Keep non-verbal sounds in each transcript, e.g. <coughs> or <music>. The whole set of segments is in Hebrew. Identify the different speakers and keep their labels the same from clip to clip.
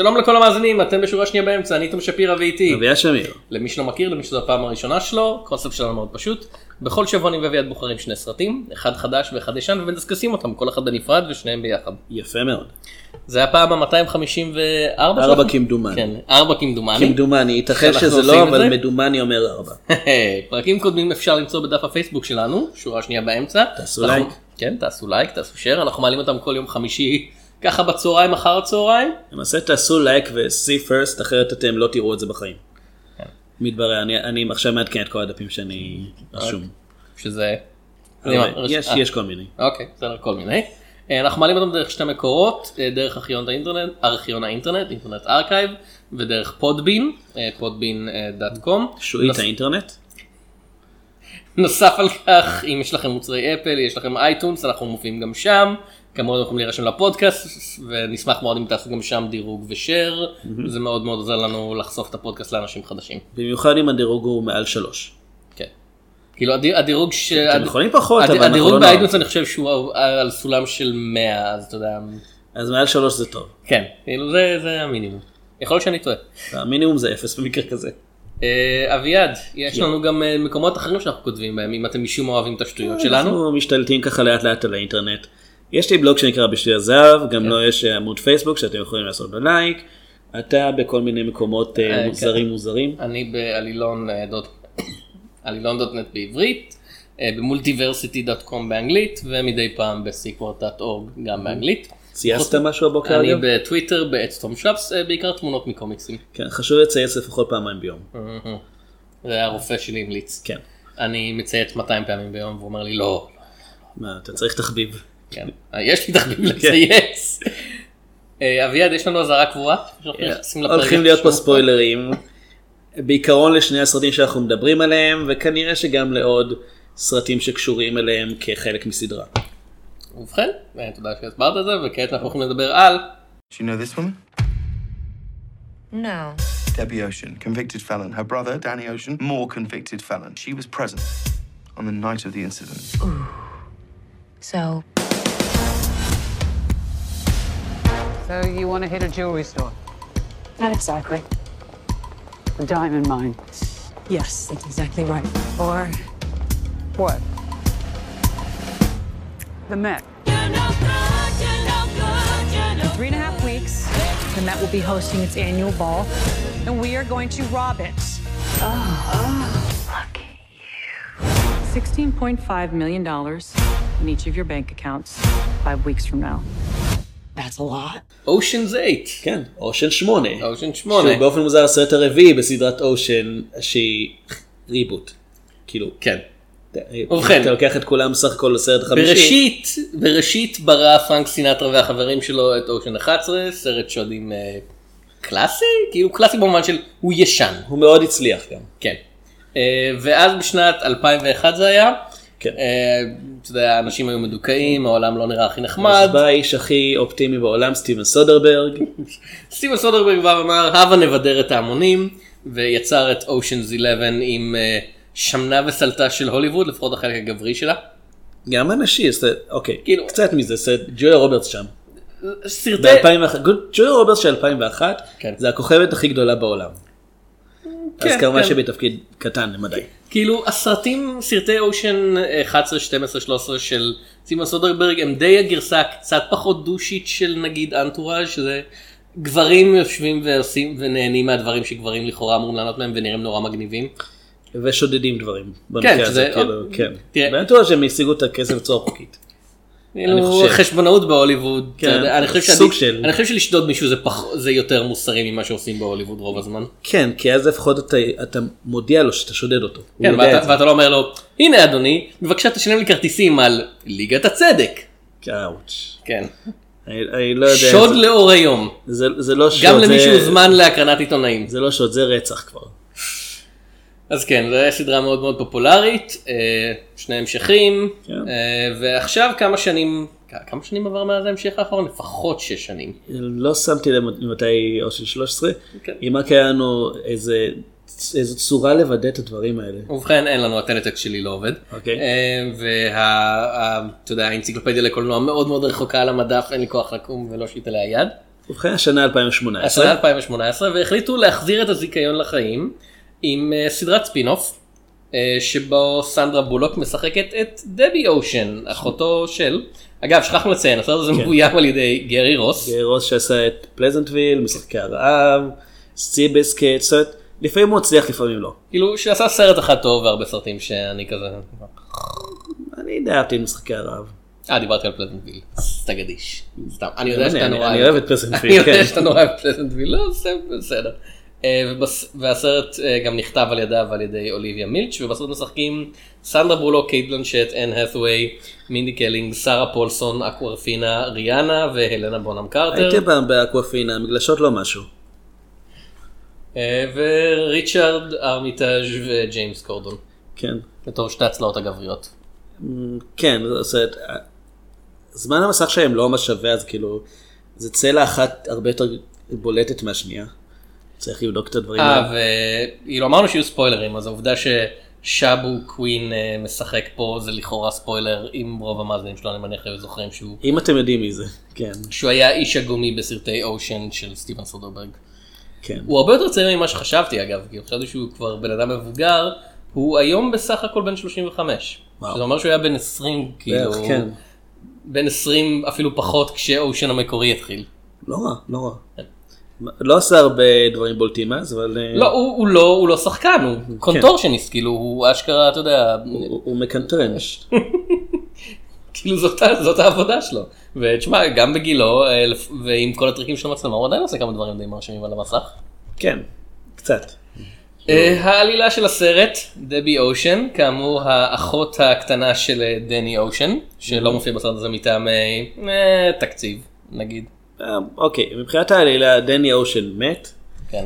Speaker 1: שלום לכל המאזינים, אתם בשורה שנייה באמצע, אני תום שפירא ואיתי.
Speaker 2: אביה שמיר.
Speaker 1: למי שלא מכיר, למי שזו הפעם הראשונה שלו, קונספט שלנו מאוד פשוט. בכל שבוע אני ואביעד בוחרים שני סרטים, אחד חדש ואחד ישן, ומדסקסים אותם, כל אחד בנפרד ושניהם ביחד.
Speaker 2: יפה מאוד.
Speaker 1: זה הפעם ה-254
Speaker 2: ארבע כמדומני.
Speaker 1: כן, ארבע כמדומני.
Speaker 2: כמדומני, ייתכן שזה לא,
Speaker 1: את
Speaker 2: אבל? מדומני אומר ארבע. <laughs>
Speaker 1: פרקים קודמים אפשר למצוא בדף הפייסבוק שלנו, שורה שנייה באמצע.
Speaker 2: תעשו לייק.
Speaker 1: כן, תעשו לייק, תעשו שייר, אנחנו מעלים אותם כל יום חמישי, ככה בצהריים, אחר הצהריים.
Speaker 2: למעשה תעשו לייק ו-see first, אחרת אתם לא תראו את זה בחיים.
Speaker 1: כן.
Speaker 2: מתברר, אני- אני עכשיו מעדכן את כל הדפים שאני רשום.
Speaker 1: שזה...
Speaker 2: יש
Speaker 1: אה,
Speaker 2: יש כל מיני.
Speaker 1: אוקיי, בסדר, כל מיני. אה, אנחנו מעלים אותם דרך שתי מקורות, אה, דרך ארכיון האינטרנט, ארכיון האינטרנט, Internet Archive, ודרך פודבין, אה, Podbean dot com.
Speaker 2: שועית האינטרנט.
Speaker 1: נוסף על כך, אם יש לכם מוצרי אפל, יש לכם iTunes, אנחנו מופיעים גם שם. כמובן אתם יכולים להירשם לפודקאסט, ונשמח מאוד אם תעשו גם שם דירוג ושאר, זה מאוד מאוד עוזר לנו לחשוף את הפודקאסט לאנשים חדשים.
Speaker 2: במיוחד אם הדירוג הוא מעל שלוש.
Speaker 1: כן. כאילו הדיר- הדירוג ש...
Speaker 2: אתם יכולים פחות, אבל אנחנו
Speaker 1: הדירוג
Speaker 2: לא
Speaker 1: באייטונס אני חושב שהוא על סולם של 100, אז אתה יודע,
Speaker 2: אז מעל שלוש זה טוב.
Speaker 1: כן, כאילו זה, זה המינימום. יכול להיות שאני טועה.
Speaker 2: המינימום זה אפס במקרה כזה.
Speaker 1: אה, אביעד, יש לנו גם אה, מקומות אחרים שאנחנו כותבים בהם, אם אתם משום אוהבים את השטויות שלנו.
Speaker 2: אנחנו משתלטים ככה לאט לאט על האינטרנט. יש לי בלוג שנקרא בשביל הזהב, גם לו יש עמוד פייסבוק שאתם יכולים לעשות בלייק. אתה בכל מיני מקומות אה,
Speaker 1: אה,
Speaker 2: מוזרים מוזרים.
Speaker 1: אני בעלילון אה, דוט- <coughs> עלילון דוט נט בעברית, אה, במולטיברסיטי.קום באנגלית, ומדי פעם בסיקוורט.אורג גם באנגלית.
Speaker 2: צייצת משהו הבוקר
Speaker 1: אני
Speaker 2: אגב?
Speaker 1: בטוויטר באצטום שפס, אה, בעיקר תמונות מקומיקסים.
Speaker 2: כן, חשוב לצייץ לפחות פעמיים ביום.
Speaker 1: זה הרופא שלי המליץ.
Speaker 2: כן.
Speaker 1: אני מצייץ 200 פעמים ביום והוא אומר לי לא,
Speaker 2: מה, אתה צריך תחביב.
Speaker 1: כן. אה, יש לי תחביב לצייץ. אה, אביעד יש לנו אזהרה קבועה? לפרק
Speaker 2: הולכים להיות פה. ספוילרים. בעיקרון לשני הסרטים שאנחנו מדברים עליהם, וכנראה שגם לעוד סרטים שקשורים אליהם כחלק מסדרה.
Speaker 1: ובכן, אה, תודה שהסברת את זה וכעת אנחנו הולכים לדבר על
Speaker 3: Do you know this woman?
Speaker 4: No.
Speaker 3: Debbie Ocean, convicted felon. Her brother, Danny Ocean, more convicted felon. She was present on the night of the incident.
Speaker 4: So,
Speaker 5: So you want to hit a jewelry store?
Speaker 6: Not exactly.
Speaker 5: A diamond mine.
Speaker 6: Yes, that's exactly right. Or
Speaker 5: What? The Met.
Speaker 6: in three and a half weeks, the Met will be hosting its annual ball, and we are going to rob it. $16.5 million in each of your bank accounts five weeks from now.
Speaker 4: That's a lot.
Speaker 1: אושנס 8.
Speaker 2: כן, אושן 8.
Speaker 1: אושן 8.
Speaker 2: שהוא באופן מוזר הסרט הרביעי בסדרת אושן שהיא ריבוט. כאילו,
Speaker 1: כן. ובכן.
Speaker 2: אתה לוקח את כולם סך הכל לסרט החמישי.
Speaker 1: בראשית, בראשית ברא פרנק סינטרה והחברים שלו את אושן 11, סרט שודים אה, קלאסי? כאילו קלאסי במובן של הוא ישן.
Speaker 2: הוא מאוד הצליח גם.
Speaker 1: כן. אה, ואז בשנת 2001 זה היה.
Speaker 2: כן.
Speaker 1: אה, אתה יודע, האנשים היו מדוכאים, העולם לא נראה הכי נחמד.
Speaker 2: אז בא האיש הכי אופטימי בעולם, סטיבן סודרברג. <laughs>
Speaker 1: סטיבן סודרברג בא ואמר, הבה נבדר את ההמונים, ויצר את אושנס 11 עם אה, שמנה וסלטה של הוליווד, לפחות החלק הגברי שלה.
Speaker 2: גם הנשי, אוקיי,
Speaker 1: כאילו-
Speaker 2: קצת מזה, ג'ויה רוברטס שם.
Speaker 1: סרטי...
Speaker 2: ב-2001, ג'ויה רוברטס של 2001,
Speaker 1: כן.
Speaker 2: זה הכוכבת הכי גדולה בעולם. אז
Speaker 1: כן,
Speaker 2: כמובן
Speaker 1: כן.
Speaker 2: שבתפקיד קטן למדי.
Speaker 1: כאילו הסרטים, סרטי אושן 11, 12, 13 של סימה סודרברג הם די הגרסה קצת פחות דושית של נגיד אנטוראז' שזה גברים יושבים ועושים ונהנים מהדברים שגברים לכאורה אמורים לענות מהם ונראים נורא מגניבים.
Speaker 2: ושודדים דברים. הזה,
Speaker 1: שזה-
Speaker 2: כאילו, כן.
Speaker 1: תראה.
Speaker 2: בטוח שהם השיגו את הכסף בצורה חוקית.
Speaker 1: כאילו. חשבונאות בהוליווד,
Speaker 2: כן,
Speaker 1: אני חושב
Speaker 2: סוג של-
Speaker 1: אני חושב שלשדוד מישהו זה פח- זה יותר מוסרי ממה שעושים בהוליווד רוב הזמן.
Speaker 2: כן, כי אז לפחות אתה, אתה מודיע לו שאתה שודד אותו.
Speaker 1: כן, ואתה. ואתה לא אומר לו, הנה אדוני, בבקשה תשלם לי כרטיסים על ליגת הצדק.
Speaker 2: אאוץ'.
Speaker 1: כן.
Speaker 2: אני אני לא יודע.
Speaker 1: שוד לאור היום.
Speaker 2: זה זה לא שוד.
Speaker 1: גם למי שהוזמן להקרנת עיתונאים.
Speaker 2: זה לא שוד, זה רצח כבר.
Speaker 1: אז כן, זו הייתה סדרה מאוד מאוד פופולרית, אה, שני המשכים,
Speaker 2: כן.
Speaker 1: אה, ועכשיו כמה שנים, כמה שנים עבר מאז ההמשך האחרון? לפחות שש שנים.
Speaker 2: לא שמתי לב מתי אושן 13.
Speaker 1: כן.
Speaker 2: אם רק היה לנו איזה איזו צורה לוודא את הדברים האלה.
Speaker 1: ובכן אין לנו הטלטקסט שלי לא עובד.
Speaker 2: אוקיי.
Speaker 1: ואתה יודע האנציקלופדיה לקולנוע מאוד מאוד רחוקה על המדף אין לי כוח לקום ולא שיט עליה יד.
Speaker 2: ובכן השנה 2018.
Speaker 1: השנה 2018 והחליטו להחזיר את הזיכיון לחיים עם אה, סדרת ספינוף אה, שבו סנדרה בולוק משחקת את דבי אושן אחותו של אגב שכחנו לציין הסרט הזה
Speaker 2: כן.
Speaker 1: מבוים על ידי גרי רוס
Speaker 2: רוס שעשה את פלזנטוויל, משחקי הרעב, זאת אומרת, לפעמים הוא מצליח לפעמים לא.
Speaker 1: כאילו שעשה סרט אחד טוב והרבה סרטים שאני כזה
Speaker 2: אני די אהבתי את משחקי הרעב.
Speaker 1: אה דיברתי על פלזנטוויל סטגדיש סתם אני יודע שאתה נורא
Speaker 2: אני אוהב את פלזנטוויל,
Speaker 1: אני יודע
Speaker 2: כן.
Speaker 1: שאתה נורא אוהב את פלזנטוויל לא בסדר. אה, ובס- והסרט אה, גם נכתב על ידה ועל ידי אוליביה מילץ' ובסרט משחקים סנדרה בולוק, קייט בלנשט, אן האת'ווי, מינדי קלינג, שרה פולסון, אקוורפינה, ריאנה והלנה בונם קרטר
Speaker 2: הייתי פעם באקוופינה, מגלשות לא משהו.
Speaker 1: אה, וריצ'רד ארמיטאז' וג'יימס קורדון
Speaker 2: כן.
Speaker 1: בתור שתי הצלעות הגבריות.
Speaker 2: כן, זאת אומרת, זמן המסך שלהם לא ממש שווה, אז כאילו, זה צלע אחת הרבה יותר בולטת מהשנייה. צריך לבדוק את הדברים
Speaker 1: אה,
Speaker 2: האלה.
Speaker 1: וכאילו אמרנו שיהיו ספוילרים, אז העובדה ששאבו קווין אה, משחק פה זה לכאורה ספוילר, אם רוב המאזינים שלו אני מניח היו זוכרים שהוא,
Speaker 2: אם אתם יודעים מי זה, כן,
Speaker 1: שהוא היה איש הגומי בסרטי אושן של סטיבן סודרברג.
Speaker 2: כן.
Speaker 1: הוא הרבה יותר צעיר ממה שחשבתי אגב, כי חשבתי שהוא כבר בן אדם מבוגר, הוא היום בסך הכל בן 35.
Speaker 2: וואו.
Speaker 1: שזה אומר שהוא היה בן 20, כאילו,
Speaker 2: כן.
Speaker 1: בן 20 אפילו פחות כשאושן המקורי התחיל.
Speaker 2: לא רע, לא רע. לא עשה הרבה דברים בולטים אז, אבל אה,
Speaker 1: לא, הוא, הוא לא, הוא לא שחקן, הוא קונטורשניסט, כאילו, הוא אשכרה, אתה יודע,
Speaker 2: הוא הוא מקנטרן. <laughs>
Speaker 1: כאילו זאת, זאת העבודה שלו. ותשמע, גם בגילו, אה, ועם כל הטריקים של המצלמה, הוא עדיין עושה כמה דברים די מרשימים על המסך.
Speaker 2: כן, קצת.
Speaker 1: אה, העלילה של הסרט, דבי אושן, כאמור האחות הקטנה של דני אושן, שלא מופיע בסרט הזה אה, תקציב, נגיד.
Speaker 2: אה, אוקיי, מבחינת העלילה, דני אושן מת.
Speaker 1: כן.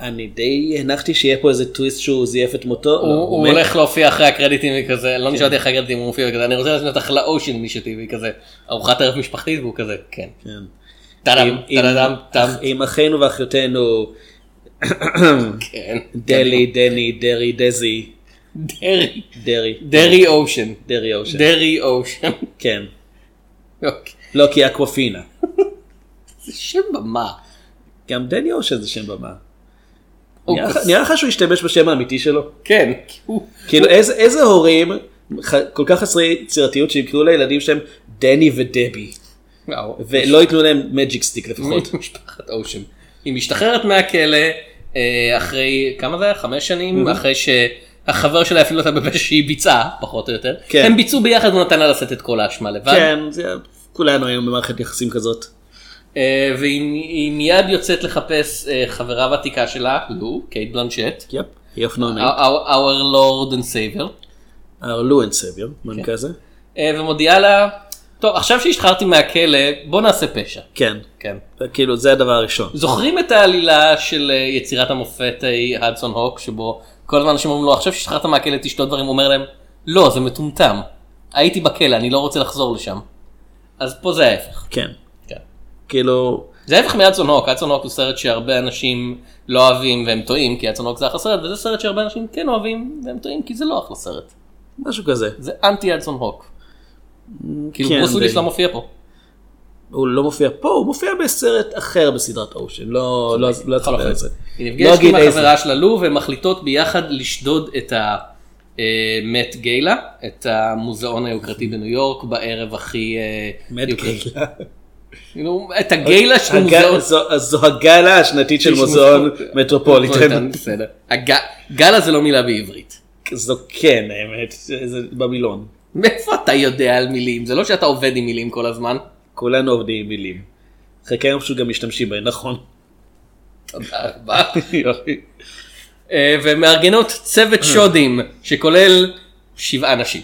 Speaker 2: אני די הנחתי שיהיה פה איזה טוויסט שהוא זייף את מותו. לא,
Speaker 1: הוא, הוא. הולך להופיע אחרי הקרדיטים וכזה, לא נשאלתי אחרי הקרדיטים הוא מופיע וכזה, אני רוצה להזמין אותך לאושן מישתי וכזה, ארוחת ערב משפחתית והוא כזה, כן.
Speaker 2: כן. עם-
Speaker 1: טאדם, טאם,
Speaker 2: עם אחינו ואחיותינו,
Speaker 1: כן.
Speaker 2: דלי, דני, דרי, דזי,
Speaker 1: דרי,
Speaker 2: דרי,
Speaker 1: דרי אושן,
Speaker 2: דרי אושן.
Speaker 1: דרי אושן.
Speaker 2: כן.
Speaker 1: אוקיי.
Speaker 2: לא כי אקוואפינה.
Speaker 1: זה שם במה.
Speaker 2: גם דני אושן זה שם במה. נראה לך- שהוא השתמש בשם האמיתי שלו?
Speaker 1: כן.
Speaker 2: כאילו איזה הורים כל כך חסרי יצירתיות שיקראו לילדים שלהם דני ודבי. ולא ייתנו להם מג'יק סטיק לפחות. <laughs>
Speaker 1: משפחת אושן. היא משתחררת מהכלא אה, אחרי כמה זה היה? חמש שנים אחרי שהחבר שלה אפילו אותה בפשע שהיא ביצעה פחות או יותר.
Speaker 2: כן.
Speaker 1: הם ביצעו ביחד והוא נתן לה לשאת את כל האשמה לבד.
Speaker 2: כן, זה- כולנו היום במערכת יחסים כזאת.
Speaker 1: אה, והיא היא מיד יוצאת לחפש אה, חברה ותיקה שלה, לו, קייט בלנשט.
Speaker 2: יפ, היא אופנוענית.
Speaker 1: Our our Lord and Savior.
Speaker 2: Our Lord and Savior, במקרה הזה.
Speaker 1: אה, ומודיעה לה, טוב עכשיו שהשתחררתי מהכלא בוא נעשה פשע.
Speaker 2: כן,
Speaker 1: כן.
Speaker 2: כאילו זה הדבר הראשון.
Speaker 1: זוכרים את העלילה של יצירת המופת אה, הדסון הוק שבו כל הזמן אנשים אומרים לו עכשיו שהשתחררת מהכלא תשתות דברים הוא אומר להם לא זה מטומטם הייתי בכלא אני לא רוצה לחזור לשם. אז פה זה ההפך.
Speaker 2: כן. כאילו,
Speaker 1: זה ההפך מהדסון הוק, הדסון הוק הוא סרט שהרבה אנשים לא אוהבים והם טועים כי הדסון הוק זה אחלה סרט וזה סרט שהרבה אנשים כן אוהבים והם טועים כי זה לא אחלה סרט.
Speaker 2: משהו כזה.
Speaker 1: זה אנטי הדסון הוק. כאילו
Speaker 2: כן,
Speaker 1: ברוס וויליס. לא מופיע פה.
Speaker 2: הוא לא מופיע פה, הוא מופיע בסרט אחר בסדרת אושן. לא, לא, לא אספר את זה.
Speaker 1: היא
Speaker 2: לא
Speaker 1: נפגשת עם. החברה שלה לו והן מחליטות ביחד לשדוד את המט גיילה, את המוזיאון היוקרתי בניו יורק בערב הכי אה, יוקרתי.
Speaker 2: גיילה.
Speaker 1: כאילו, את הגיילה של מוזיאון.
Speaker 2: זו- הגלה השנתית של מוזיאון מטרופוליטן.
Speaker 1: בסדר. גלה זה לא מילה בעברית.
Speaker 2: זו כן האמת, זה במילון.
Speaker 1: מאיפה אתה יודע על מילים? זה לא שאתה עובד עם מילים כל הזמן.
Speaker 2: כולנו עובדים עם מילים. חלקנו פשוט גם משתמשים בהן, נכון.
Speaker 1: תודה רבה. <laughs> אה, ומארגנות צוות שודים שכולל שבעה אנשים.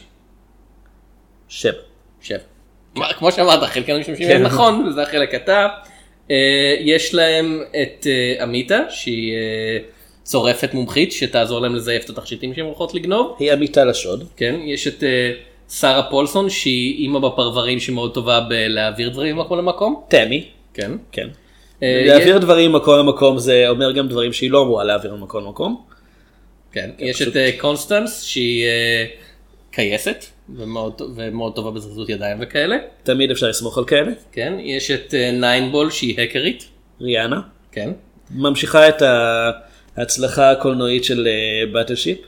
Speaker 2: שבע.
Speaker 1: שבע. כמו שאמרת חלקנו משתמשים
Speaker 2: כן.
Speaker 1: בהם נכון וזה החלק אתה. אה, יש להם את אה, אמיתה שהיא אה, צורפת מומחית שתעזור להם לזייף את התכשיטים שהם הולכות לגנוב.
Speaker 2: היא עמיתה לשוד.
Speaker 1: כן יש את אה, שרה פולסון שהיא אימא בפרברים שהיא מאוד טובה בלהעביר דברים ממקום למקום.
Speaker 2: תמי.
Speaker 1: כן.
Speaker 2: כן.
Speaker 1: אה,
Speaker 2: להעביר דברים ממקום למקום זה אומר גם דברים שהיא לא אמורה להעביר ממקום למקום.
Speaker 1: כן, יש
Speaker 2: פשוט-
Speaker 1: את אה, קונסטנס שהיא אה, כייסת ומאוד, ומאוד טובה בזריזות ידיים וכאלה.
Speaker 2: תמיד אפשר לסמוך על כאלה.
Speaker 1: כן, יש את אה, ניין בול שהיא האקרית.
Speaker 2: ריאנה.
Speaker 1: כן.
Speaker 2: ממשיכה את ההצלחה הקולנועית של באטלשיפ.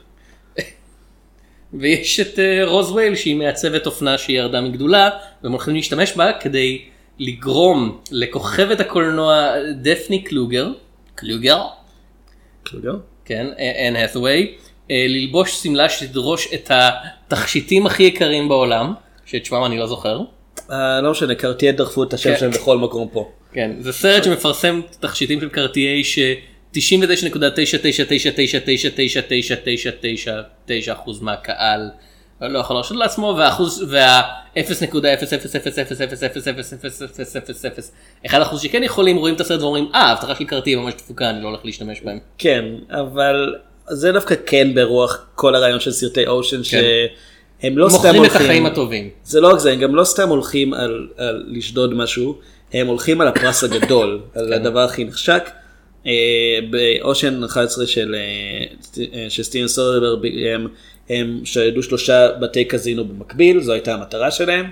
Speaker 2: <laughs>
Speaker 1: ויש את אה, רוז וייל שהיא מעצבת אופנה שהיא ירדה מגדולה והם הולכים להשתמש בה כדי לגרום לכוכבת הקולנוע דפני קלוגר, קלוגר, כן, אנ האת'ווי, אה, ללבוש שמלה שתדרוש את התכשיטים הכי יקרים בעולם, שאת שמם אני לא זוכר.
Speaker 2: אה, לא משנה, קרטייה דחפו את השם
Speaker 1: כן.
Speaker 2: שלהם בכל מקום פה.
Speaker 1: כן, זה סרט שמפרסם תכשיטים של קרטיי ש... 99.999999999% מהקהל לא יכול להרשות לעצמו והאחוז וה-0.00000000001% שכן יכולים רואים את הסרט ואומרים אה ההבטחה של קרטיי ממש תפוקה אני לא הולך להשתמש בהם.
Speaker 2: כן, אבל זה דווקא כן ברוח כל הרעיון של סרטי אושן שהם לא סתם
Speaker 1: מוכרים
Speaker 2: הולכים.
Speaker 1: את החיים הטובים.
Speaker 2: זה לא רק זה, הם גם לא סתם הולכים על, על לשדוד משהו, הם הולכים על הפרס הגדול, <laughs>
Speaker 1: כן.
Speaker 2: על הדבר הכי נחשק. אה, באושן 11 של, אה, אה, של סטיבן סודרברג הם, הם שדדו שלושה בתי קזינו במקביל, זו הייתה המטרה שלהם.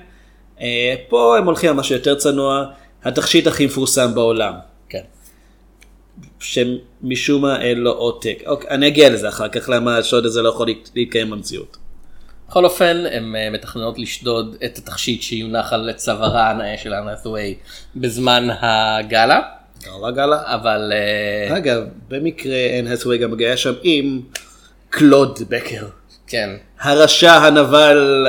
Speaker 2: אה, פה הם הולכים על משהו יותר צנוע, התכשיט הכי מפורסם בעולם,
Speaker 1: כן.
Speaker 2: שמשום מה אין לו עותק. אוקיי, אני אגיע לזה אחר כך, למה השוד הזה לא יכול להת- להתקיים במציאות.
Speaker 1: בכל אופן הן אה, מתכננות לשדוד את התכשיט שיונח על צווארה הנאה של אנה האת'ווי בזמן הגאלה
Speaker 2: גאלה גאלה.
Speaker 1: אבל אה,
Speaker 2: אגב, במקרה הסווי גם מגיע שם עם קלוד בקר.
Speaker 1: כן.
Speaker 2: הרשע הנבל.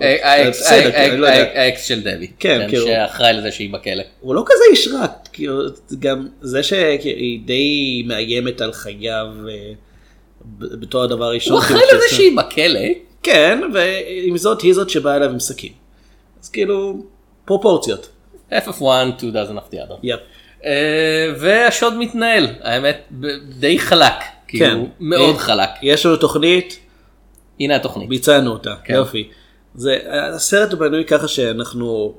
Speaker 2: אה,
Speaker 1: האקס-
Speaker 2: בסדר,
Speaker 1: האקס-
Speaker 2: אני לא.
Speaker 1: האקס של דבי,
Speaker 2: כן, כאילו-
Speaker 1: שאחראי לזה שהיא בכלא.
Speaker 2: הוא לא כזה איש רע, כאילו, זה גם זה שהיא די מאיימת על חייו אה, בתור הדבר הראשון.
Speaker 1: הוא אחראי
Speaker 2: כאילו,
Speaker 1: לזה שהיא בכלא,
Speaker 2: כן, ועם זאת היא זאת שבאה אליו עם סכין. אז כאילו, פרופורציות.
Speaker 1: Half of one, two dozen of the other.
Speaker 2: יפ.
Speaker 1: אה, והשוד מתנהל, האמת די חלק, כאילו
Speaker 2: כן.
Speaker 1: מאוד
Speaker 2: אה,
Speaker 1: חלק.
Speaker 2: יש לנו תוכנית,
Speaker 1: הנה התוכנית.
Speaker 2: ביצענו אותה,
Speaker 1: כן.
Speaker 2: יופי. זה, הסרט הוא בנוי ככה שאנחנו,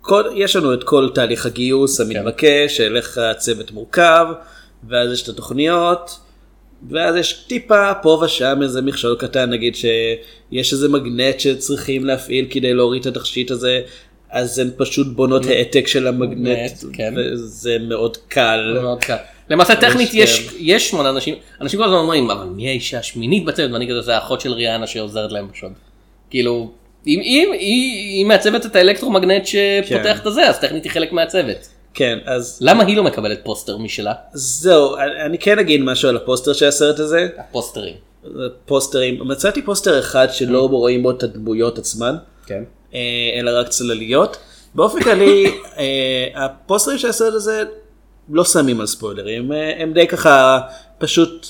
Speaker 2: כל, יש לנו את כל תהליך הגיוס המתבקש, של איך הצוות מורכב, ואז יש את התוכניות, ואז יש טיפה פה ושם איזה מכשול קטן, נגיד שיש איזה מגנט שצריכים להפעיל כדי להוריד את התכשיט הזה, אז הן פשוט בונות העתק של המגנט,
Speaker 1: מגנט, כן.
Speaker 2: וזה מאוד קל.
Speaker 1: מאוד קל. למעשה טכנית
Speaker 2: יש,
Speaker 1: יש יש שמונה אנשים, אנשים כל הזמן אומרים אבל מי האישה השמינית בצוות ואני כזה זה האחות של ריאנה שעוזרת להם בשוד. כאילו אם אם היא היא מעצבת את האלקטרומגנט שפותח את הזה אז טכנית היא חלק מהצוות.
Speaker 2: כן, אז
Speaker 1: למה היא לא מקבלת פוסטר משלה?
Speaker 2: זהו, אני אני כן אגיד משהו על הפוסטר של הסרט הזה.
Speaker 1: הפוסטרים.
Speaker 2: פוסטרים, מצאתי פוסטר אחד שלא רואים בו את הדמויות עצמן,
Speaker 1: כן.
Speaker 2: אה, אלא רק צלליות. באופן כללי, אה, הפוסטרים של הסרט הזה לא שמים על ספוילרים, אה, הם די ככה פשוט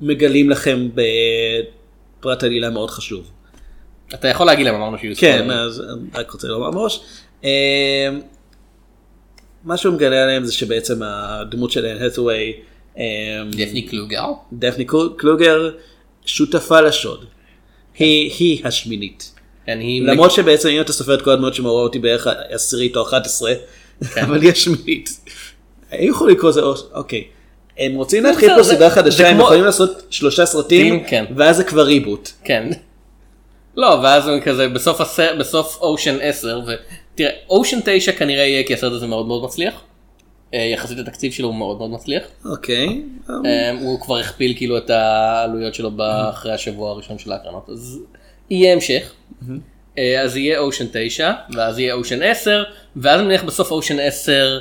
Speaker 2: מגלים לכם בפרט עלילה מאוד חשוב.
Speaker 1: אתה יכול להגיד להם אמרנו שיהיו
Speaker 2: כן,
Speaker 1: ספוילרים.
Speaker 2: אז אני רק רוצה לומר מראש. אה, מה שהוא מגלה עליהם זה שבעצם הדמות של האת'ווי, אה,
Speaker 1: דפני קלוגר.
Speaker 2: דפני קלוגר, שותפה לשוד. היא, היא השמינית.
Speaker 1: כן, היא
Speaker 2: למרות שבעצם אם אתה סופר את כל הדמויות שמעורבות היא בערך עשירית או 11,
Speaker 1: כן.
Speaker 2: אבל היא השמינית. הם יכולים לקרוא לזה, אוקיי. הם רוצים להתחיל פה סדרה חדשה, הם יכולים לעשות שלושה סרטים,
Speaker 1: כן.
Speaker 2: ואז זה כבר ריבוט.
Speaker 1: כן. לא, ואז הוא כזה בסוף הסרט, בסוף אושן 10, ותראה, אושן 9 כנראה יהיה כי הסרט הזה מאוד מאוד מצליח. אה, יחסית לתקציב שלו הוא מאוד מאוד מצליח.
Speaker 2: אוקיי.
Speaker 1: אה, הוא כבר הכפיל כאילו את העלויות שלו אחרי השבוע הראשון של ההקרנות, אז יהיה המשך. אה, אז יהיה אושן 9, ואז יהיה אושן 10, ואז נלך בסוף אושן 10,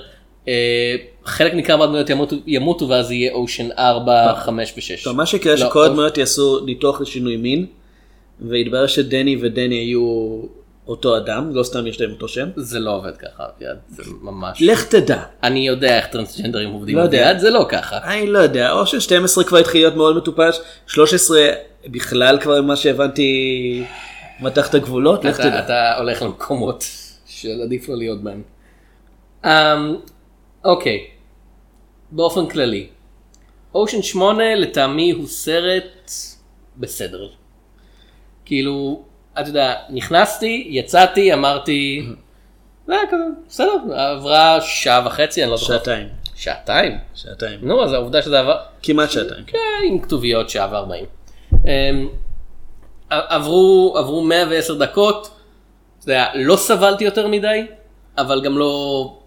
Speaker 1: אה, חלק ניכר מהדמויות ימותו, ימותו ואז יהיה אושן 4, 5 ו-6.
Speaker 2: טוב, מה שיקרה
Speaker 1: לא,
Speaker 2: שכל הדמויות יעשו ניתוח לשינוי מין, ויתברר שדני ודני היו אותו אדם, לא סתם יש להם אותו שם.
Speaker 1: זה לא עובד ככה, אביעד, זה ממש...
Speaker 2: לך תדע.
Speaker 1: אני יודע איך טרנסג'נדרים עובדים,
Speaker 2: לא יודע.
Speaker 1: זה לא ככה.
Speaker 2: אני לא יודע, או ש-12 כבר התחיל להיות מאוד מטופש, 13 בכלל כבר ממה שהבנתי מתח את הגבולות, לך תדע.
Speaker 1: אתה הולך למקומות שעדיף לו להיות בהם. Um, אוקיי, באופן כללי, אושן 8 לטעמי הוא סרט בסדר. כאילו, אתה יודע, נכנסתי, יצאתי, אמרתי, זה היה כזה, בסדר, עברה שעה וחצי, אני לא זוכר.
Speaker 2: שעתיים.
Speaker 1: שעתיים?
Speaker 2: שעתיים.
Speaker 1: נו, אז העובדה שזה עבר,
Speaker 2: כמעט שעתיים. כן.
Speaker 1: כן, עם כתוביות שעה וארבעים. אמ, עברו, עברו 110 דקות, אתה יודע, לא סבלתי יותר מדי, אבל גם לא,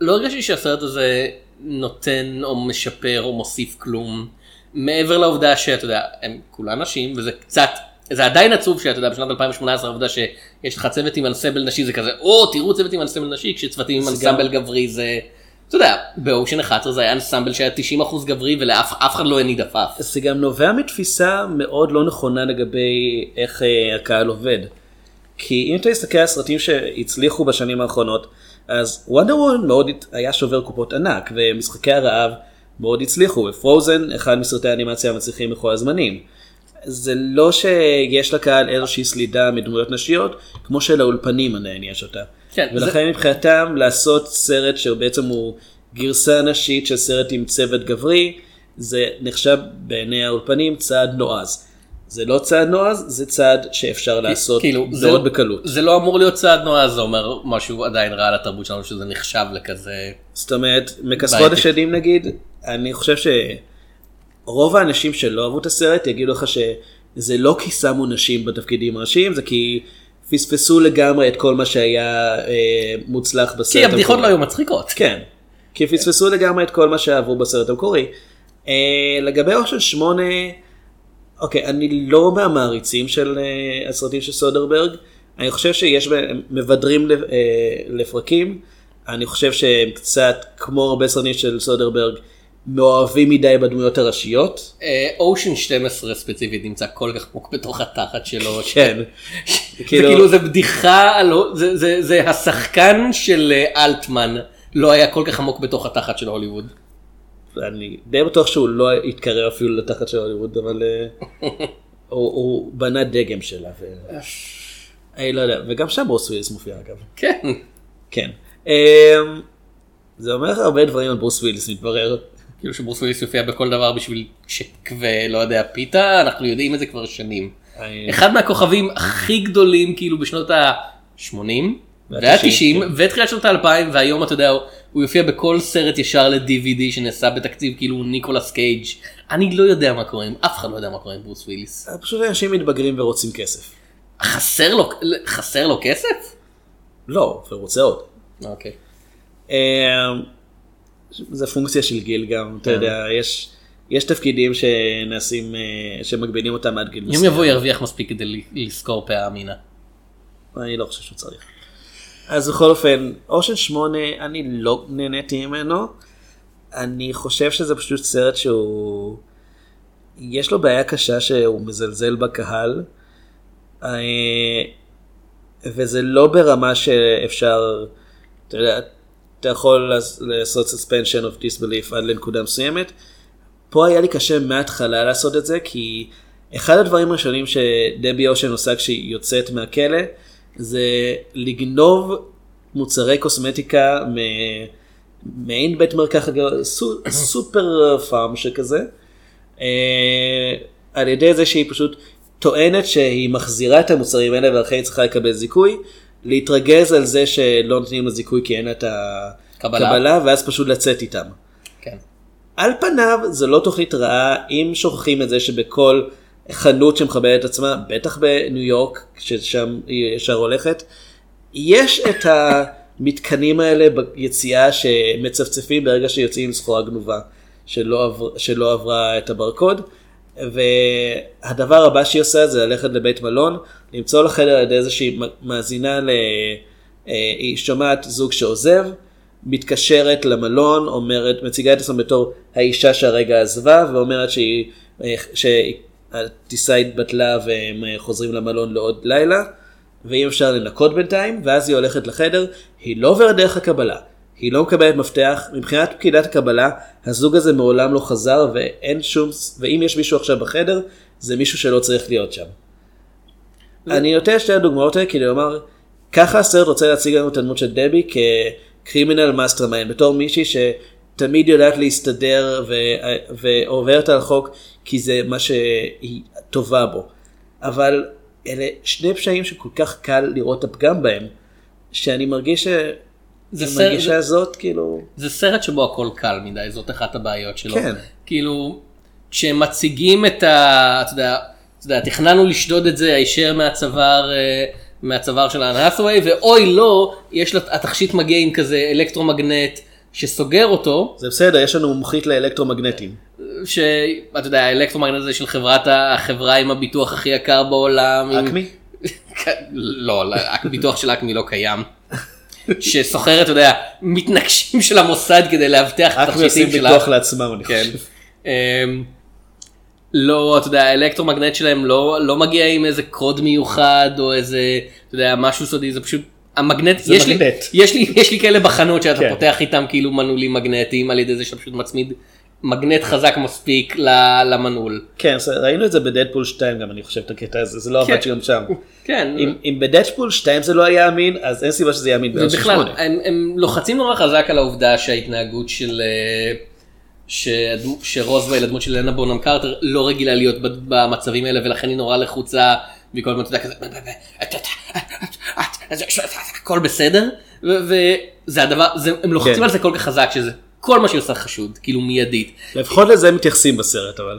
Speaker 1: לא הרגשתי שהסרט הזה נותן או משפר או מוסיף כלום, מעבר לעובדה שאתה יודע, הם כולה נשים, וזה קצת, זה עדיין עצוב שאתה יודע, בשנת 2018 העובדה שיש לך צוות עם אנסמבל נשי זה כזה, או תראו צוות עם אנסמבל נשי, כשצוותים עם אנסמבל גברי זה, אתה יודע, באושן 11 זה היה אנסמבל שהיה 90% גברי ולאף אף אחד לא הניד עפעף.
Speaker 2: זה גם נובע מתפיסה מאוד לא נכונה לגבי איך אה, הקהל עובד. כי אם אתה מסתכל על סרטים שהצליחו בשנים האחרונות, אז וונדר וומן מאוד היה שובר קופות ענק, ומשחקי הרעב מאוד הצליחו, ופרוזן אחד מסרטי האנימציה המצליחים בכל הזמנים. זה לא שיש לקהל איזושהי סלידה מדמויות נשיות, כמו שלאולפנים עדיין יש אותה.
Speaker 1: כן,
Speaker 2: ולכן מבחינתם לעשות סרט שבעצם הוא גרסה נשית של סרט עם צוות גברי, זה נחשב בעיני האולפנים צעד נועז. זה לא צעד נועז, זה צעד שאפשר לעשות
Speaker 1: כאילו, זה,
Speaker 2: מאוד בקלות.
Speaker 1: זה לא אמור להיות צעד נועז, זה אומר משהו עדיין רע לתרבות שלנו שזה נחשב לכזה.
Speaker 2: זאת אומרת, מכספות. השדים נגיד, אני חושב שרוב האנשים שלא אהבו את הסרט יגידו לך שזה לא כי שמו נשים בתפקידים ראשיים, זה כי פספסו לגמרי את כל מה שהיה אה, מוצלח בסרט.
Speaker 1: כי הבדיחות
Speaker 2: המקורי.
Speaker 1: לא היו מצחיקות.
Speaker 2: כן, כי פספסו לגמרי את כל מה שאהבו בסרט המקורי. אה, לגבי אושן 8, אוקיי, אני לא מהמעריצים של אה, הסרטים של סודרברג, אני חושב שיש מבדרים אה, לפרקים, אני חושב שהם קצת, כמו הרבה סרטים של סודרברג, מאוהבים מדי בדמויות הראשיות.
Speaker 1: אושן 12 ספציפית נמצא כל כך עמוק בתוך התחת שלו.
Speaker 2: כן. <laughs>
Speaker 1: זה כאילו זה בדיחה, זה- השחקן של אה, אלטמן לא היה כל כך עמוק בתוך התחת של הוליווד.
Speaker 2: אני די בטוח שהוא לא התקרב אפילו לתחת של הוליווד, אבל אה, <laughs> הוא, בנה דגם שלה. אני לא יודע, וגם שם ברוס וויליס מופיע אגב.
Speaker 1: כן.
Speaker 2: כן. אמ, זה אומר הרבה דברים על ברוס וויליס מתברר.
Speaker 1: כאילו שברוס וויליס יופיע בכל דבר בשביל צ'ק ולא יודע פיתה אנחנו יודעים את זה כבר שנים. אחד מהכוכבים הכי גדולים כאילו בשנות ה-80 וה-90
Speaker 2: כן.
Speaker 1: ותחילת שנות ה-2000 והיום אתה יודע הוא יופיע בכל סרט ישר ל-DVD שנעשה בתקציב כאילו ניקולס קייג' אני לא יודע מה קורה עם אף אחד לא יודע מה קורה עם ברוס וויליס.
Speaker 2: פשוט אנשים מתבגרים ורוצים כסף.
Speaker 1: חסר לו חסר לו כסף?
Speaker 2: לא, הוא רוצה עוד.
Speaker 1: אוקיי.
Speaker 2: זה פונקציה של גיל גם, אתה
Speaker 1: כן.
Speaker 2: יודע, יש, יש תפקידים שנעשים, אה, שמגבילים אותם עד גיל
Speaker 1: יום יבוא ירוויח מספיק כדי ל- לשכור פאה אמינה.
Speaker 2: אני לא חושב שהוא צריך. אז בכל אופן, אושן 8, אני לא נהניתי ממנו. אני חושב שזה פשוט סרט שהוא... יש לו בעיה קשה שהוא מזלזל בקהל. אה, וזה לא ברמה שאפשר, אתה יודע, אתה יכול לעש- לעשות suspension of disbelief עד לנקודה מסוימת. פה היה לי קשה מההתחלה לעשות את זה, כי אחד הדברים הראשונים שדבי אושן עושה כשהיא יוצאת מהכלא, זה לגנוב מוצרי קוסמטיקה מעין בית מרקחת סופר פארם שכזה, אה, על ידי זה שהיא פשוט טוענת שהיא מחזירה את המוצרים האלה ולכן היא צריכה לקבל זיכוי, להתרגז על זה שלא נותנים לה זיכוי כי אין את
Speaker 1: קבלה.
Speaker 2: הקבלה, ואז פשוט לצאת איתם.
Speaker 1: כן.
Speaker 2: על פניו זה לא תוכנית רעה אם שוכחים את זה שבכל חנות שמכבדת את עצמה, בטח בניו יורק, ששם היא ישר הולכת, יש את המתקנים האלה ביציאה שמצפצפים ברגע שיוצאים עם סחורה גנובה שלא, עבר, שלא עברה את הברקוד. והדבר הבא שהיא עושה זה ללכת לבית מלון, למצוא לה חדר על ידי איזושהי מאזינה, ל... אה, היא שומעת זוג שעוזב, מתקשרת למלון, אומרת, מציגה את עצמה בתור האישה שהרגע עזבה, ואומרת שהיא, אה, התבטלה והם אה, חוזרים למלון לעוד לילה, ואם אפשר לנקות בינתיים, ואז היא הולכת לחדר, היא לא עוברת דרך הקבלה, היא לא מקבלת מפתח, מבחינת פקידת הקבלה, הזוג הזה מעולם לא חזר, ואין שום, ואם יש מישהו עכשיו בחדר, זה מישהו שלא צריך להיות שם. אני נותן שתי הדוגמאות האלה כדי לומר ככה הסרט רוצה להציג לנו את הדמות של דבי כ criminal mastermind, בתור מישהי שתמיד יודעת להסתדר ו... ועוברת על החוק כי זה מה שהיא טובה בו. אבל אלה שני פשעים שכל כך קל לראות את הפגם בהם, שאני מרגיש ש...
Speaker 1: זה סרט- זה-
Speaker 2: הזאת כאילו,
Speaker 1: זה סרט שבו הכל קל מדי, זאת אחת הבעיות שלו.
Speaker 2: כן.
Speaker 1: כאילו, כשהם מציגים את ה... אתה יודע, אתה יודע, תכננו לשדוד את זה הישר מהצוואר, אה, מהצוואר של האן האסווי, ואוי לא, יש לה, התכשיט מגיע עם כזה אלקטרומגנט שסוגר אותו,
Speaker 2: זה בסדר, יש לנו מומחית לאלקטרומגנטים.
Speaker 1: שאתה יודע, האלקטרומגנט הזה של חברת החברה עם הביטוח הכי יקר בעולם. עם-
Speaker 2: אקמי?
Speaker 1: כן, <laughs> לא, לא, הביטוח של אקמי לא קיים. שסוחרת, אתה יודע, מתנגשים של המוסד כדי לאבטח את
Speaker 2: עושים
Speaker 1: התכשיטים שלה.
Speaker 2: ביטוח לעצמם, אני
Speaker 1: כן.
Speaker 2: חושב.
Speaker 1: אמ, לא, אתה יודע, האלקטרומגנט שלהם לא, לא מגיע עם איזה קוד מיוחד או איזה, אתה יודע, משהו סודי, זה פשוט, המגנט,
Speaker 2: זה
Speaker 1: יש לי,
Speaker 2: מגנט.
Speaker 1: יש לי, יש לי כאלה בחנות שאתה
Speaker 2: כן.
Speaker 1: פותח איתם כאילו מנעולים מגנטיים על ידי זה שאתה פשוט מצמיד מגנט חזק מספיק למנעול.
Speaker 2: כן, ראינו את זה בדדפול 2 גם, אני חושב, את הקטע הזה, זה לא
Speaker 1: כן.
Speaker 2: עבד שגם שם.
Speaker 1: כן,
Speaker 2: אם- אם בדדפול 2 זה לא היה אמין, אז אין סיבה שזה יהיה אמין בארץ
Speaker 1: ובכלל,
Speaker 2: שמונה.
Speaker 1: הם, הם לוחצים נורא חזק על העובדה שההתנהגות של... אה, שהדמו- שרוזוול, הדמות של לנה בונם קרטר, לא רגילה להיות במצבים האלה, ולכן היא נורא לחוצה, והיא כל הזמן, אתה יודע, כזה, הכל בסדר, וזה הדבר, זה- הם לוחצים
Speaker 2: כן.
Speaker 1: על זה כל כך חזק שזה כל מה שהיא עושה חשוד, כאילו מיידית.
Speaker 2: לפחות לזה הם מתייחסים בסרט, אבל.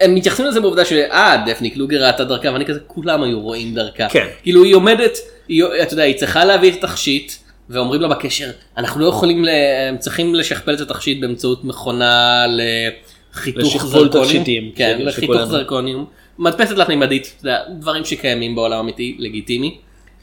Speaker 1: הם מתייחסים לזה בעובדה שאה דפני קלוגר ראתה דרכה ואני כזה כולם היו רואים דרכה.
Speaker 2: כן.
Speaker 1: כאילו היא עומדת, היא, אתה יודע, היא צריכה להביא את התכשיט ואומרים לה בקשר אנחנו לא יכולים. הם צריכים לשכפל את התכשיט באמצעות מכונה לחיתוך זרקונים. כן,
Speaker 2: כן,
Speaker 1: לחיתוך זרקונים. מדפסת תלת מימדית, דברים שקיימים בעולם אמיתי, לגיטימי.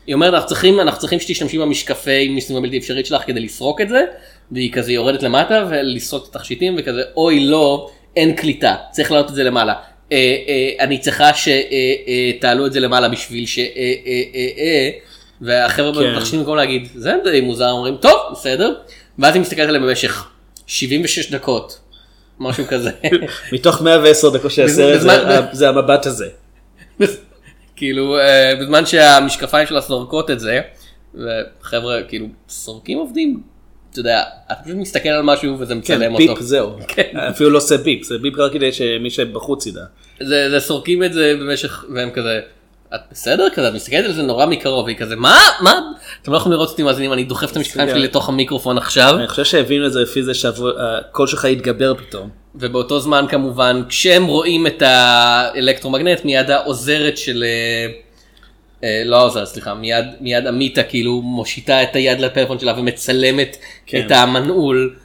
Speaker 1: היא אומרת אנחנו צריכים, אנחנו צריכים שתשתמשי במשקפי משימה בלתי אפשרית שלך כדי לסרוק את זה, והיא כזה יורדת למטה ולסרוק את התכשיטים וכזה אוי לא, אין קליטה, צריך להעלות את זה למעלה. אה, אה, אני צריכה שתעלו את זה למעלה בשביל ש... אה, אה, אה, אה, והחבר'ה
Speaker 2: כן.
Speaker 1: בתכשיטים במקום להגיד זה די מוזר, אומרים טוב בסדר, ואז היא מסתכלת עליהם במשך 76 דקות, משהו כזה. <laughs>
Speaker 2: מתוך 110 דקות של הסרט זה- זה המבט הזה. <laughs>
Speaker 1: כאילו אה, בזמן שהמשקפיים שלה סורקות את זה וחבר'ה כאילו סורקים עובדים אתה יודע אתה פשוט מסתכל על משהו וזה
Speaker 2: כן,
Speaker 1: מצלם
Speaker 2: ביפ
Speaker 1: אותו
Speaker 2: זהו. <laughs>
Speaker 1: כן.
Speaker 2: אפילו לא עושה ביפ, זה ביפ רק כדי שמי שבחוץ ידע.
Speaker 1: זה, זה סורקים את זה במשך והם כזה את בסדר כזה את מסתכלת על זה נורא מקרוב והיא כזה מה מה אתם לא יכולים לראות אותי מאזינים אני דוחף את המשקפיים שלי לתוך המיקרופון עכשיו
Speaker 2: אני חושב שהבינו את זה לפי זה שהקול שלך יתגבר פתאום.
Speaker 1: ובאותו זמן כמובן כשהם רואים את האלקטרומגנט מיד העוזרת של אה, לא העוזרת סליחה מיד מיד אמיתה כאילו מושיטה את היד לפלאפון שלה ומצלמת
Speaker 2: כן.
Speaker 1: את המנעול.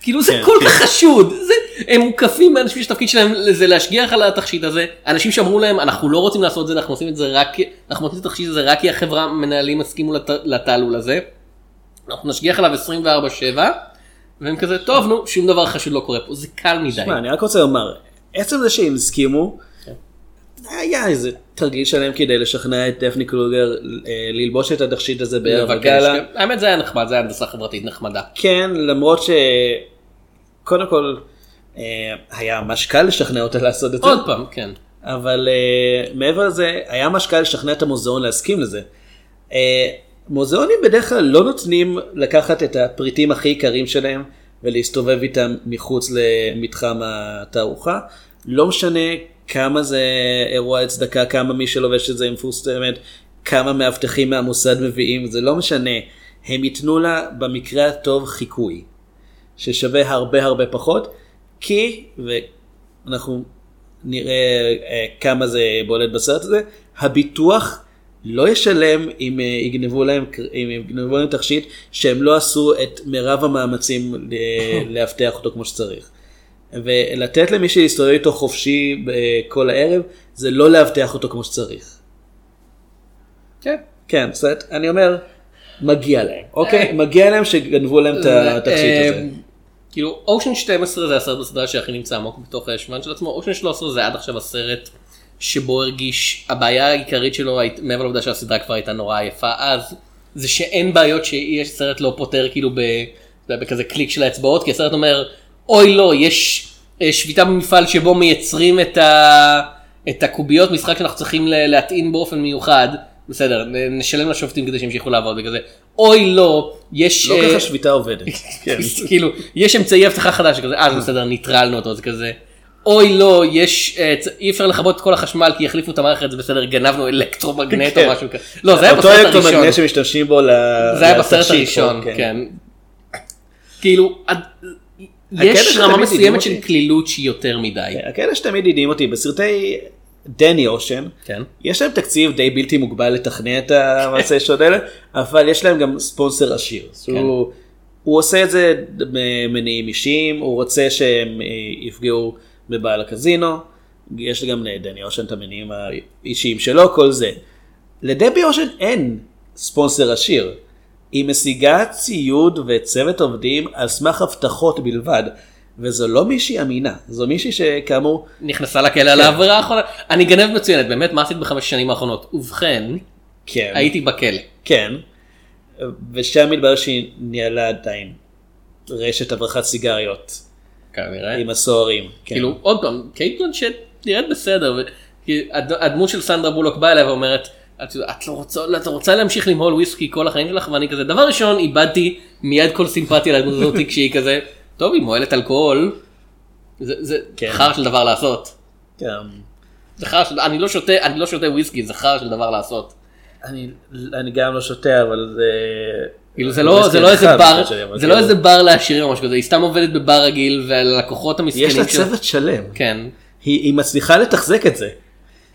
Speaker 1: כאילו זה
Speaker 2: כן,
Speaker 1: כל
Speaker 2: כן.
Speaker 1: כך חשוד זה הם מוקפים באנשים שהתפקיד שלהם זה להשגיח על התכשיט הזה אנשים שאמרו להם אנחנו לא רוצים לעשות את זה אנחנו עושים את זה רק אנחנו עושים את התכשיט הזה רק כי החברה מנהלים הסכימו לת- לתעלול הזה. אנחנו נשגיח עליו 24/7 והם כזה טוב נו שום דבר חשוד לא קורה פה זה קל מדי.
Speaker 2: שמע, אני רק רוצה לומר, עצם זה שהם הסכימו. היה איזה תרגיל שלהם כדי לשכנע את דפני קלוגר אה, ללבוש את התכשיט הזה בערב. הגאלה.
Speaker 1: האמת זה היה נחמד זה היה הנדסה חברתית נחמדה.
Speaker 2: כן, למרות ש... קודם כל, אה, היה ממש קל לשכנע אותה לעשות את זה.
Speaker 1: עוד פעם כן.
Speaker 2: אבל uh, מעבר לזה, היה ממש קל לשכנע את המוזיאון להסכים לזה. מוזיאונים בדרך כלל לא נותנים לקחת את הפריטים הכי יקרים שלהם ולהסתובב איתם מחוץ למתחם התערוכה. לא משנה כמה זה אירוע הצדקה, כמה מי שלובש את זה היא מפורסמת, כמה מאבטחים מהמוסד מביאים, זה לא משנה. הם ייתנו לה במקרה הטוב חיקוי, ששווה הרבה הרבה פחות, כי, ואנחנו נראה אה, כמה זה בולט בסרט הזה, הביטוח לא ישלם אם אה, יגנבו להם, אם יגנבו להם תכשיט שהם לא עשו את מירב המאמצים <laughs> לאבטח אותו כמו שצריך. ולתת למישהו להסתובב איתו חופשי אה, כל הערב, זה לא לאבטח אותו כמו שצריך.
Speaker 1: כן.
Speaker 2: כן, זאת אומרת, אני אומר, מגיע להם, אוקיי?
Speaker 1: אה.
Speaker 2: מגיע להם שגנבו להם את התכשיט הזה.
Speaker 1: אה, כאילו אושן 12 זה הסרט בסדרה שהכי נמצא עמוק בתוך השבוען של עצמו אושן 13 זה עד עכשיו הסרט שבו הרגיש הבעיה העיקרית שלו מעבר לעובדה שהסדרה כבר הייתה נורא יפה אז זה שאין בעיות שיש סרט לא פותר כאילו בכזה קליק של האצבעות כי הסרט אומר אוי לא יש אה, שביתה במפעל שבו מייצרים את, ה, את הקוביות משחק שאנחנו צריכים להטעין באופן מיוחד בסדר, נשלם לשופטים כדי שימשיכו לעבוד וכזה, אוי לא, יש,
Speaker 2: לא
Speaker 1: אה,
Speaker 2: ככה שביתה עובדת. <laughs> כן. <laughs>
Speaker 1: כאילו, יש אמצעי אבטחה חדש, כזה, אה, זה בסדר, ניטרלנו אותו, זה כזה, אוי לא, יש, אה, אי אפשר לכבות את כל החשמל כי החליפו את המערכת, זה בסדר, גנבנו אלקטרומגנט או
Speaker 2: כן.
Speaker 1: משהו כזה, לא, זה היה
Speaker 2: אותו
Speaker 1: בסרט הראשון,
Speaker 2: אלקטרומגנט שמשתמשים בו ל...
Speaker 1: זה היה בסרט הראשון,
Speaker 2: פה,
Speaker 1: כן. כאילו, יש רמה מסוימת של קלילות שהיא יותר מדי,
Speaker 2: הכאלה שתמיד הדהים אותי בסרטי דני אושן.
Speaker 1: כן.
Speaker 2: יש להם תקציב די בלתי מוגבל לתכנן את המעשי שוד האלה, אבל יש להם גם ספונסר עשיר.
Speaker 1: כן.
Speaker 2: הוא, הוא עושה את זה ממניעים אישיים, הוא רוצה שהם אה, יפגעו בבעל הקזינו, יש גם לדני אושן את המניעים האישיים שלו, כל זה. לדבי אושן אין ספונסר עשיר. היא משיגה ציוד וצוות עובדים על סמך הבטחות בלבד, וזו לא מישהי אמינה, זו מישהי שכאמור
Speaker 1: נכנסה לכלא על העבירה האחרונה, אני גנב מצוינת, באמת, מה עשית בחמש שנים האחרונות? ובכן,
Speaker 2: כן.
Speaker 1: הייתי בכלא.
Speaker 2: כן. ושם מתברר שהיא ניהלה עדיין רשת הברחת סיגריות
Speaker 1: כנראה.
Speaker 2: עם הסוהרים. כן.
Speaker 1: כאילו, עוד פעם, קייט בלנשט נראית בסדר, הדמות של סנדרה בולוק באה אליה ואומרת, את, את לא רוצה, את רוצה להמשיך למהול וויסקי כל החיים שלך ואני כזה דבר ראשון איבדתי מיד כל סימפתיה לדמות הזאת <laughs> כשהיא כזה טוב היא מועלת אלכוהול זה, זה
Speaker 2: כן.
Speaker 1: חרא של דבר לעשות
Speaker 2: כן.
Speaker 1: זה חרא של אני לא שותה אני לא שותה וויסקי זה חרא של דבר לעשות
Speaker 2: אני, אני גם לא שותה אבל זה...
Speaker 1: כאילו זה לא זה לא איזה
Speaker 2: אחד
Speaker 1: בר זה לא איזה בר לעשירים או משהו כזה היא סתם עובדת בבר רגיל והלקוחות המסכנים
Speaker 2: יש לה
Speaker 1: שלה-
Speaker 2: צוות שלם.
Speaker 1: כן
Speaker 2: היא, היא מצליחה לתחזק את זה.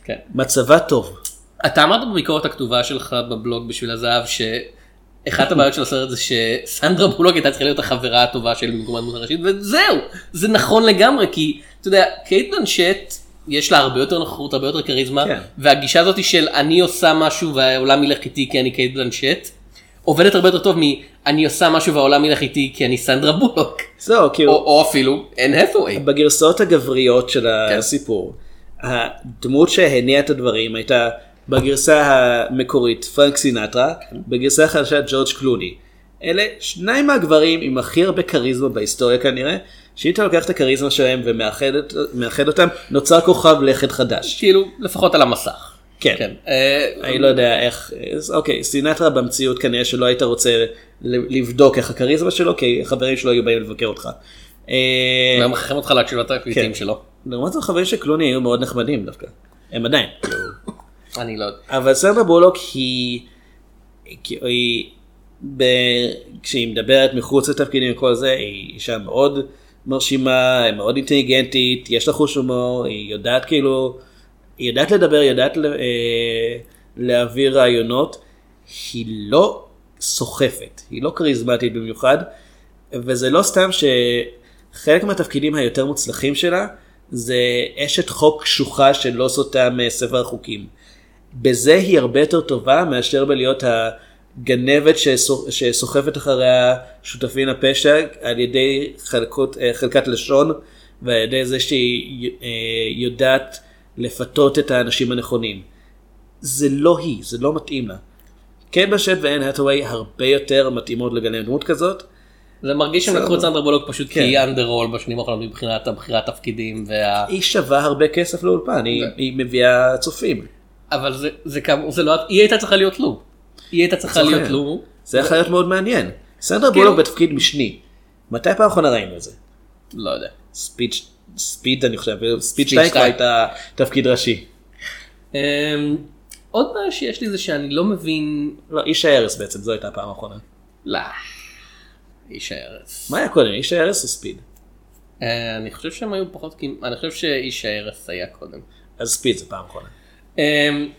Speaker 1: כן.
Speaker 2: מצבה טוב.
Speaker 1: אתה אמרת בביקורת הכתובה שלך בבלוג בשביל הזהב שאחת הבעיות של הסרט זה שסנדרה בולוג הייתה צריכה להיות החברה הטובה של במקום הדמות הראשית וזהו זה נכון לגמרי כי אתה יודע קייט בלנשט יש לה הרבה יותר נוכחות הרבה יותר כריזמה
Speaker 2: כן.
Speaker 1: והגישה הזאת של אני עושה משהו והעולם ילך איתי כי אני קייט בלנשט עובדת הרבה יותר טוב מ"אני עושה משהו והעולם ילך איתי כי אני סנדרה בולוג
Speaker 2: זהו, כאילו,
Speaker 1: או, או אפילו אין האת'ווי.
Speaker 2: בגרסאות הגבריות של
Speaker 1: כן.
Speaker 2: הסיפור, הדמות שהניעה את הדברים הייתה בגרסה המקורית פרנק סינטרה,
Speaker 1: כן.
Speaker 2: בגרסה החדשה ג'ורג' קלוני. אלה שניים מהגברים עם הכי הרבה כריזמה בהיסטוריה כנראה, שאם אתה לוקח את הכריזמה שלהם ומאחד אותם, נוצר כוכב לכת חדש.
Speaker 1: כאילו לפחות על המסך.
Speaker 2: כן.
Speaker 1: אה,
Speaker 2: אני לא יודע איך, אוקיי, סינטרה במציאות כנראה שלא היית רוצה לבדוק איך הכריזמה שלו, כי חברים שלו היו באים לבקר אותך. אה,
Speaker 1: והם מכריחים אותך להקשיב לתקליטים
Speaker 2: כן.
Speaker 1: שלו.
Speaker 2: לעומת זאת חברים של קלוני היו מאוד נחמדים דווקא. הם עדיין. <laughs>
Speaker 1: אני לא יודע.
Speaker 2: אבל סנדרה בולוק היא, היא, ב, כשהיא מדברת מחוץ לתפקידים וכל זה, היא אישה מאוד מרשימה, מאוד אינטליגנטית, יש לה חוש הומור, היא יודעת כאילו, היא יודעת לדבר, היא יודעת ל- אה, להעביר רעיונות, היא לא סוחפת, היא לא כריזמטית במיוחד, וזה לא סתם שחלק מהתפקידים היותר מוצלחים שלה זה אשת חוק קשוחה שלא סוטה מספר החוקים. בזה היא הרבה יותר טובה מאשר בלהיות הגנבת שסו- שסוחפת אחריה שותפים לפשע על ידי חלקות, אה, חלקת לשון ועל ידי זה שהיא אה, יודעת לפתות את האנשים הנכונים. זה לא היא, זה לא מתאים לה. קייט בשט ואין האטווי הרבה יותר מתאימות לגלם דמות כזאת.
Speaker 1: זה מרגיש שהם לקחו את סנדרה בולוק פשוט כי
Speaker 2: כן.
Speaker 1: היא אנדרול בשנים האחרונות מבחינת הבחירת תפקידים וה...
Speaker 2: היא שווה הרבה כסף לאולפן, היא מביאה צופים.
Speaker 1: אבל זה זה כאמור זה לא היא הייתה צריכה להיות לו. היא הייתה צריכה. להיות לו.
Speaker 2: זה יכול להיות מאוד מעניין. סנדרה
Speaker 1: כאילו-
Speaker 2: בולוק בתפקיד משני. מתי פעם אחרונה ראינו את זה?
Speaker 1: לא יודע.
Speaker 2: ספיד, ספיד אני חושב, ספיד
Speaker 1: ספיד
Speaker 2: 2 כבר
Speaker 1: שתיים.
Speaker 2: הייתה תפקיד ראשי.
Speaker 1: אמ, עוד בעיה שיש לי זה שאני לא מבין.
Speaker 2: לא, איש ההרס בעצם, זו הייתה הפעם האחרונה.
Speaker 1: לא. איש הארץ.
Speaker 2: מה היה קודם, איש ההרס או ספיד?
Speaker 1: אה, אני חושב שהם היו פחות אני חושב שאיש הארץ היה קודם.
Speaker 2: אז ספיד זה פעם אחרונה.
Speaker 1: אמ,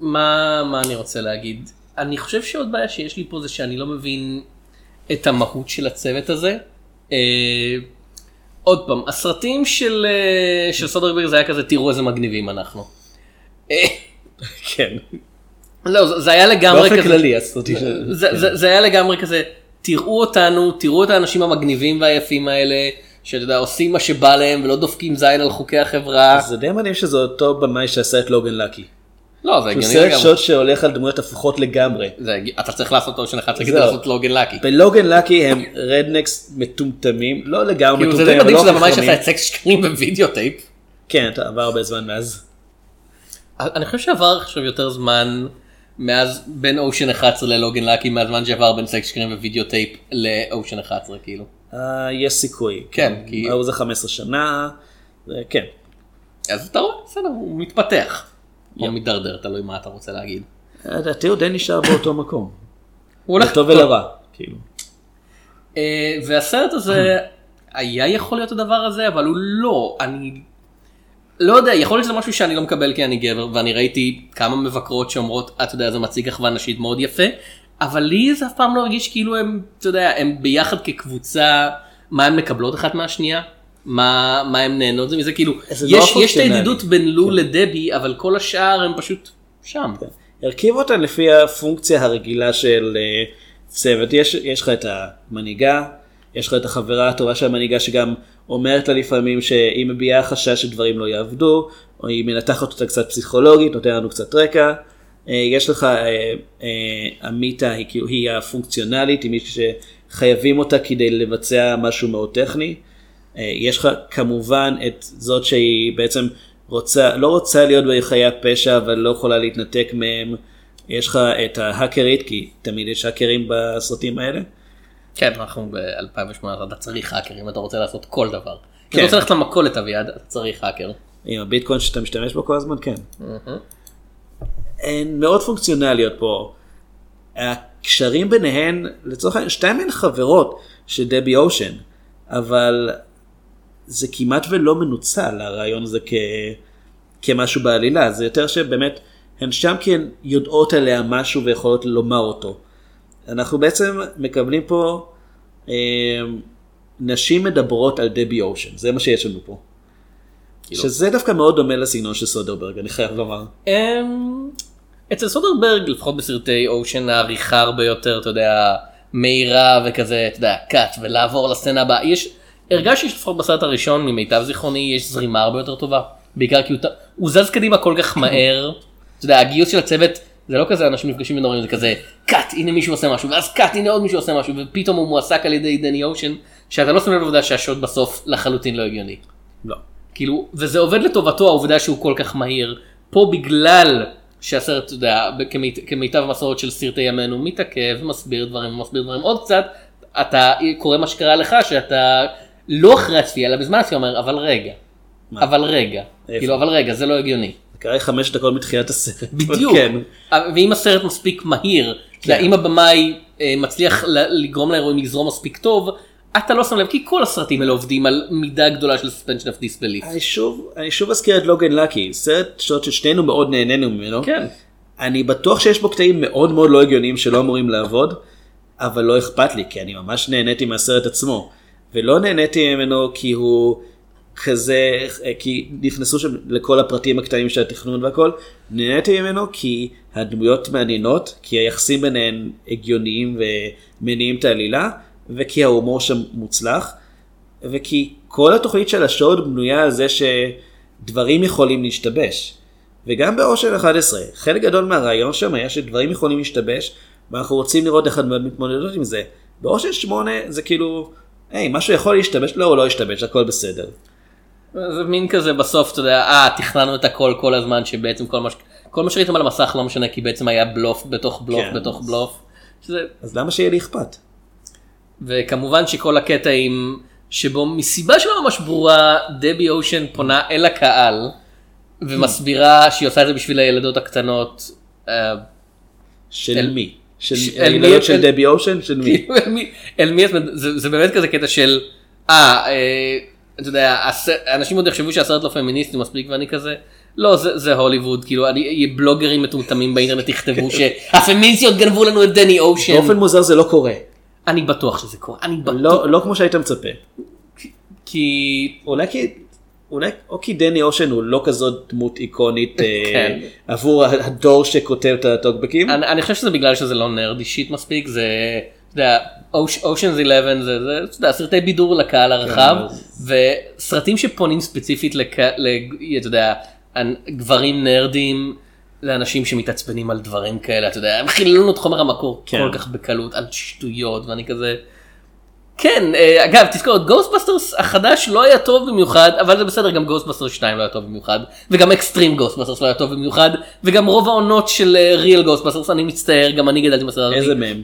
Speaker 1: מה מה אני רוצה להגיד אני חושב שעוד בעיה שיש לי פה זה שאני לא מבין את המהות של הצוות הזה. אה, עוד פעם הסרטים של אה, של סודרברג זה היה כזה תראו איזה מגניבים אנחנו. אה,
Speaker 2: כן.
Speaker 1: לא זה- היה לגמרי
Speaker 2: באופן
Speaker 1: כזה.
Speaker 2: כללי הסרטים של...
Speaker 1: זה, זה היה לגמרי כזה, תראו אותנו, תראו את האנשים המגניבים והיפים האלה, שאתה יודע, עושים מה שבא להם ולא דופקים זין על חוקי החברה.
Speaker 2: זה די מדהים שזה אותו במאי שעשה את לוגן לקי.
Speaker 1: לא, זה
Speaker 2: הוא
Speaker 1: הגיוני
Speaker 2: סרט
Speaker 1: לגמרי.
Speaker 2: שוד שהולך על דמויות הפוכות לגמרי.
Speaker 1: זה אתה צריך לעשות אחת כדי
Speaker 2: זהו.
Speaker 1: לעשות Logan Lucky.
Speaker 2: ב Logan Lucky הם rednecks מטומטמים, לא לגמרי
Speaker 1: כאילו זה
Speaker 2: מטומטמים,
Speaker 1: די
Speaker 2: אבל
Speaker 1: מדהים
Speaker 2: לא
Speaker 1: שזה ממש
Speaker 2: חכמים.
Speaker 1: עשה את סקס שקרים ווידאו טייפ.
Speaker 2: כן, אתה עבר הרבה זמן מאז.
Speaker 1: אני חושב שעבר עכשיו יותר זמן מאז בין אושן 11 ל Logan Lucky מהזמן שעבר בין סקס שקרים ווידאו טייפ לאושן 11 כאילו.
Speaker 2: אה, יש סיכוי.
Speaker 1: כן, כי-
Speaker 2: ההוא זה 15 שנה. כן.
Speaker 1: אז אתה רואה, בסדר, הוא מתפתח. או מידרדר, תלוי מה אתה רוצה להגיד.
Speaker 2: לדעתי הוא די נשאר באותו מקום.
Speaker 1: הוא הולך
Speaker 2: לטוב ולרע. כאילו.
Speaker 1: אה, והסרט הזה <clears throat> היה יכול להיות הדבר הזה אבל הוא לא אני לא יודע יכול להיות שזה משהו שאני לא מקבל כי אני גבר ואני ראיתי כמה מבקרות שאומרות אתה יודע זה מציג אחווה נשית מאוד יפה אבל לי זה אף פעם לא הרגיש כאילו הם אתה יודע הם ביחד כקבוצה מה הם מקבלות אחת מהשנייה. מה מה הם נהנות זה מזה כאילו
Speaker 2: לא
Speaker 1: יש יש את. הידידות בין לו לדבי אבל כל השאר הם פשוט שם.
Speaker 2: הרכיב אותן לפי הפונקציה הרגילה של אה, צוות. יש, יש לך את המנהיגה, יש לך את החברה הטובה של המנהיגה שגם אומרת לה לפעמים שהיא מביעה חשש שדברים לא יעבדו, או היא מנתחת אותה קצת פסיכולוגית, נותן לנו קצת רקע. אה, יש לך, אה, אה, אמיתה היא, כאילו, היא הפונקציונלית, היא מישהי שחייבים אותה כדי לבצע משהו מאוד טכני. אה, יש לך כמובן את זאת שהיא בעצם רוצה, לא רוצה להיות בחיי הפשע אבל לא יכולה להתנתק מהם. יש לך את ההאקרית, כי תמיד יש האקרים בסרטים האלה.
Speaker 1: כן אנחנו ב-2018 אתה צריך האקרים אתה רוצה לעשות כל דבר.
Speaker 2: כן.
Speaker 1: אתה רוצה ללכת למכולת אביעד אתה צריך האקר.
Speaker 2: עם הביטקוין שאתה משתמש בו כל הזמן, כן. הן מאוד פונקציונליות פה. הקשרים ביניהן, לצורך העניין, שתיים מהן חברות של דבי אושן, אבל זה כמעט ולא מנוצל הרעיון הזה כ... כמשהו בעלילה, זה יותר שבאמת הן שם כי הן יודעות עליה משהו ויכולות לומר אותו. אנחנו בעצם מקבלים פה אה, נשים מדברות על דבי אושן, זה מה שיש לנו פה. שזה דווקא מאוד דומה לסגנון של סודרברג, אני חייב לומר.
Speaker 1: אצל סודרברג לפחות בסרטי אושן העריכה הרבה יותר אתה יודע מהירה וכזה אתה יודע קאט ולעבור לסצנה הבאה יש הרגשתי שלפחות בסרט הראשון ממיטב זיכרוני יש זרימה הרבה יותר טובה בעיקר כי הוא, הוא זז קדימה כל כך מהר אתה יודע הגיוס של הצוות זה לא כזה אנשים נפגשים ונוראים זה כזה קאט הנה מישהו עושה משהו ואז קאט הנה עוד מישהו עושה משהו ופתאום הוא מועסק על ידי דני אושן שאתה לא שם לב לעובדה שהשוט בסוף לחלוטין לא הגיוני.
Speaker 2: לא.
Speaker 1: כאילו, וזה עובד לטובתו העובדה שהוא כל כך מהיר. פה בגלל שהסרט, אתה יודע, כמית, כמיטב המסורת של סרטי ימינו, מתעכב, מסביר דברים, מסביר דברים עוד קצת, אתה קורה מה שקרה לך, שאתה לא אחרי הצפייה, אלא בזמן הצפייה אומר, אבל רגע, אבל רגע,
Speaker 2: איפה?
Speaker 1: כאילו, אבל רגע, זה לא הגיוני.
Speaker 2: זה קרה חמש דקות מתחילת הסרט. <laughs>
Speaker 1: בדיוק.
Speaker 2: כן.
Speaker 1: ואם הסרט מספיק מהיר, יודע, אם הבמאי אה, מצליח לגרום לאירועים לזרום מספיק טוב, אתה לא שם לב, כי כל הסרטים האלה עובדים על מידה גדולה של suspension of disbelief.
Speaker 2: אני שוב, אני שוב אזכיר את לוגן לקי, סרט שוט ששנינו מאוד נהנינו ממנו.
Speaker 1: כן.
Speaker 2: אני בטוח שיש בו קטעים מאוד מאוד לא הגיוניים שלא אמורים לעבוד, אבל לא אכפת לי, כי אני ממש נהניתי מהסרט עצמו. ולא נהניתי ממנו כי הוא כזה, כי נכנסו שם לכל הפרטים הקטנים של התכנון והכל, נהניתי ממנו כי הדמויות מעניינות, כי היחסים ביניהן הגיוניים ומניעים את העלילה, וכי ההומור שם מוצלח, וכי כל התוכנית של השוד בנויה על זה שדברים יכולים להשתבש. וגם באושר 11, חלק גדול מהרעיון שם היה שדברים יכולים להשתבש, ואנחנו רוצים לראות איך הדמויות מתמודדות עם זה. באושר 8 זה כאילו, היי, משהו יכול להשתבש? לא, הוא לא השתבש, הכל בסדר.
Speaker 1: זה מין כזה בסוף אתה יודע אה תכננו את הכל כל הזמן שבעצם כל מה כל מה שראיתם על המסך לא משנה כי בעצם היה בלוף בתוך בלוף
Speaker 2: כן.
Speaker 1: בתוך בלוף. שזה,
Speaker 2: אז למה שיהיה לי אכפת?
Speaker 1: וכמובן שכל הקטע עם שבו מסיבה שלא ממש ברורה דבי אושן פונה אל הקהל ומסבירה שהיא עושה את זה בשביל הילדות הקטנות. אה,
Speaker 2: של
Speaker 1: אל-
Speaker 2: מי? של
Speaker 1: ש-
Speaker 2: הילדות
Speaker 1: מי-
Speaker 2: של
Speaker 1: אל-
Speaker 2: דבי אושן? של <laughs> מי?
Speaker 1: אל מי- זה זה באמת כזה קטע של אה אה, אתה יודע אנשים עוד יחשבו שהסרט לא פמיניסטי מספיק ואני כזה לא זה זה הוליווד כאילו אני בלוגרים מטומטמים באינטרנט יכתבו <laughs> שהפמיניסטיות גנבו לנו את דני אושן
Speaker 2: באופן מוזר זה לא קורה.
Speaker 1: אני בטוח שזה קורה אני בטוח
Speaker 2: לא לא כמו שהיית מצפה.
Speaker 1: כי
Speaker 2: אולי כי... אולי, או כי דני אושן הוא לא כזאת דמות איקונית אה,
Speaker 1: כן.
Speaker 2: עבור הדור שכותב את הטוקבקים.
Speaker 1: אני, אני חושב שזה בגלל שזה לא נרדי שיט מספיק זה אתה יודע אושנס 11 זה, זה אתה יודע, סרטי בידור לקהל הרחב וסרטים שפונים ספציפית לק... גברים נרדים לאנשים שמתעצבנים על דברים כאלה אתה יודע הם חיללו לנו את חומר המקור
Speaker 2: כן.
Speaker 1: כל כך בקלות על שטויות ואני כזה כן, אה, אגב, תזכור, Ghostbusters החדש לא היה טוב במיוחד, אבל זה בסדר, גם Ghostbusters 2 לא היה טוב במיוחד, וגם Extreme Ghostbusters לא היה טוב במיוחד, וגם רוב העונות של Real Ghostbusters, אני מצטער, גם אני גדלתי הזאת.
Speaker 2: איזה מהם?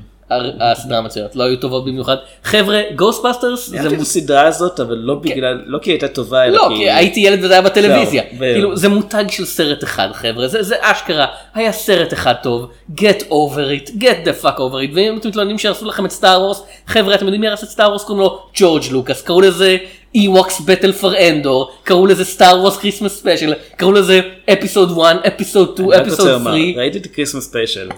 Speaker 1: הסדרה המצוינת, לא היו טובות במיוחד. חבר'ה, Ghostbusters זה.
Speaker 2: הסדרה הזאת אבל לא בגלל לא כי הייתה טובה אלא
Speaker 1: לא, כי הייתי ילד וזה היה בטלוויזיה. כאילו. זה מותג של סרט אחד, חבר'ה, זה זה אשכרה, היה סרט אחד טוב, get over it, get the fuck over it, ואם אתם מתלוננים שהרסו לכם את Star Wars, חבר'ה, אתם יודעים מי הרס את Star Wars? קוראים לו ג'ורג' לוקאס, קראו לזה Ewoks Battle for Endor, קראו לזה Star Wars Christmas Special, קראו לזה Episode 1, Episode 2,
Speaker 2: אני רק רוצה
Speaker 1: Episode
Speaker 2: לומר,
Speaker 1: 3,
Speaker 2: ראיתי את ה Christmas Special.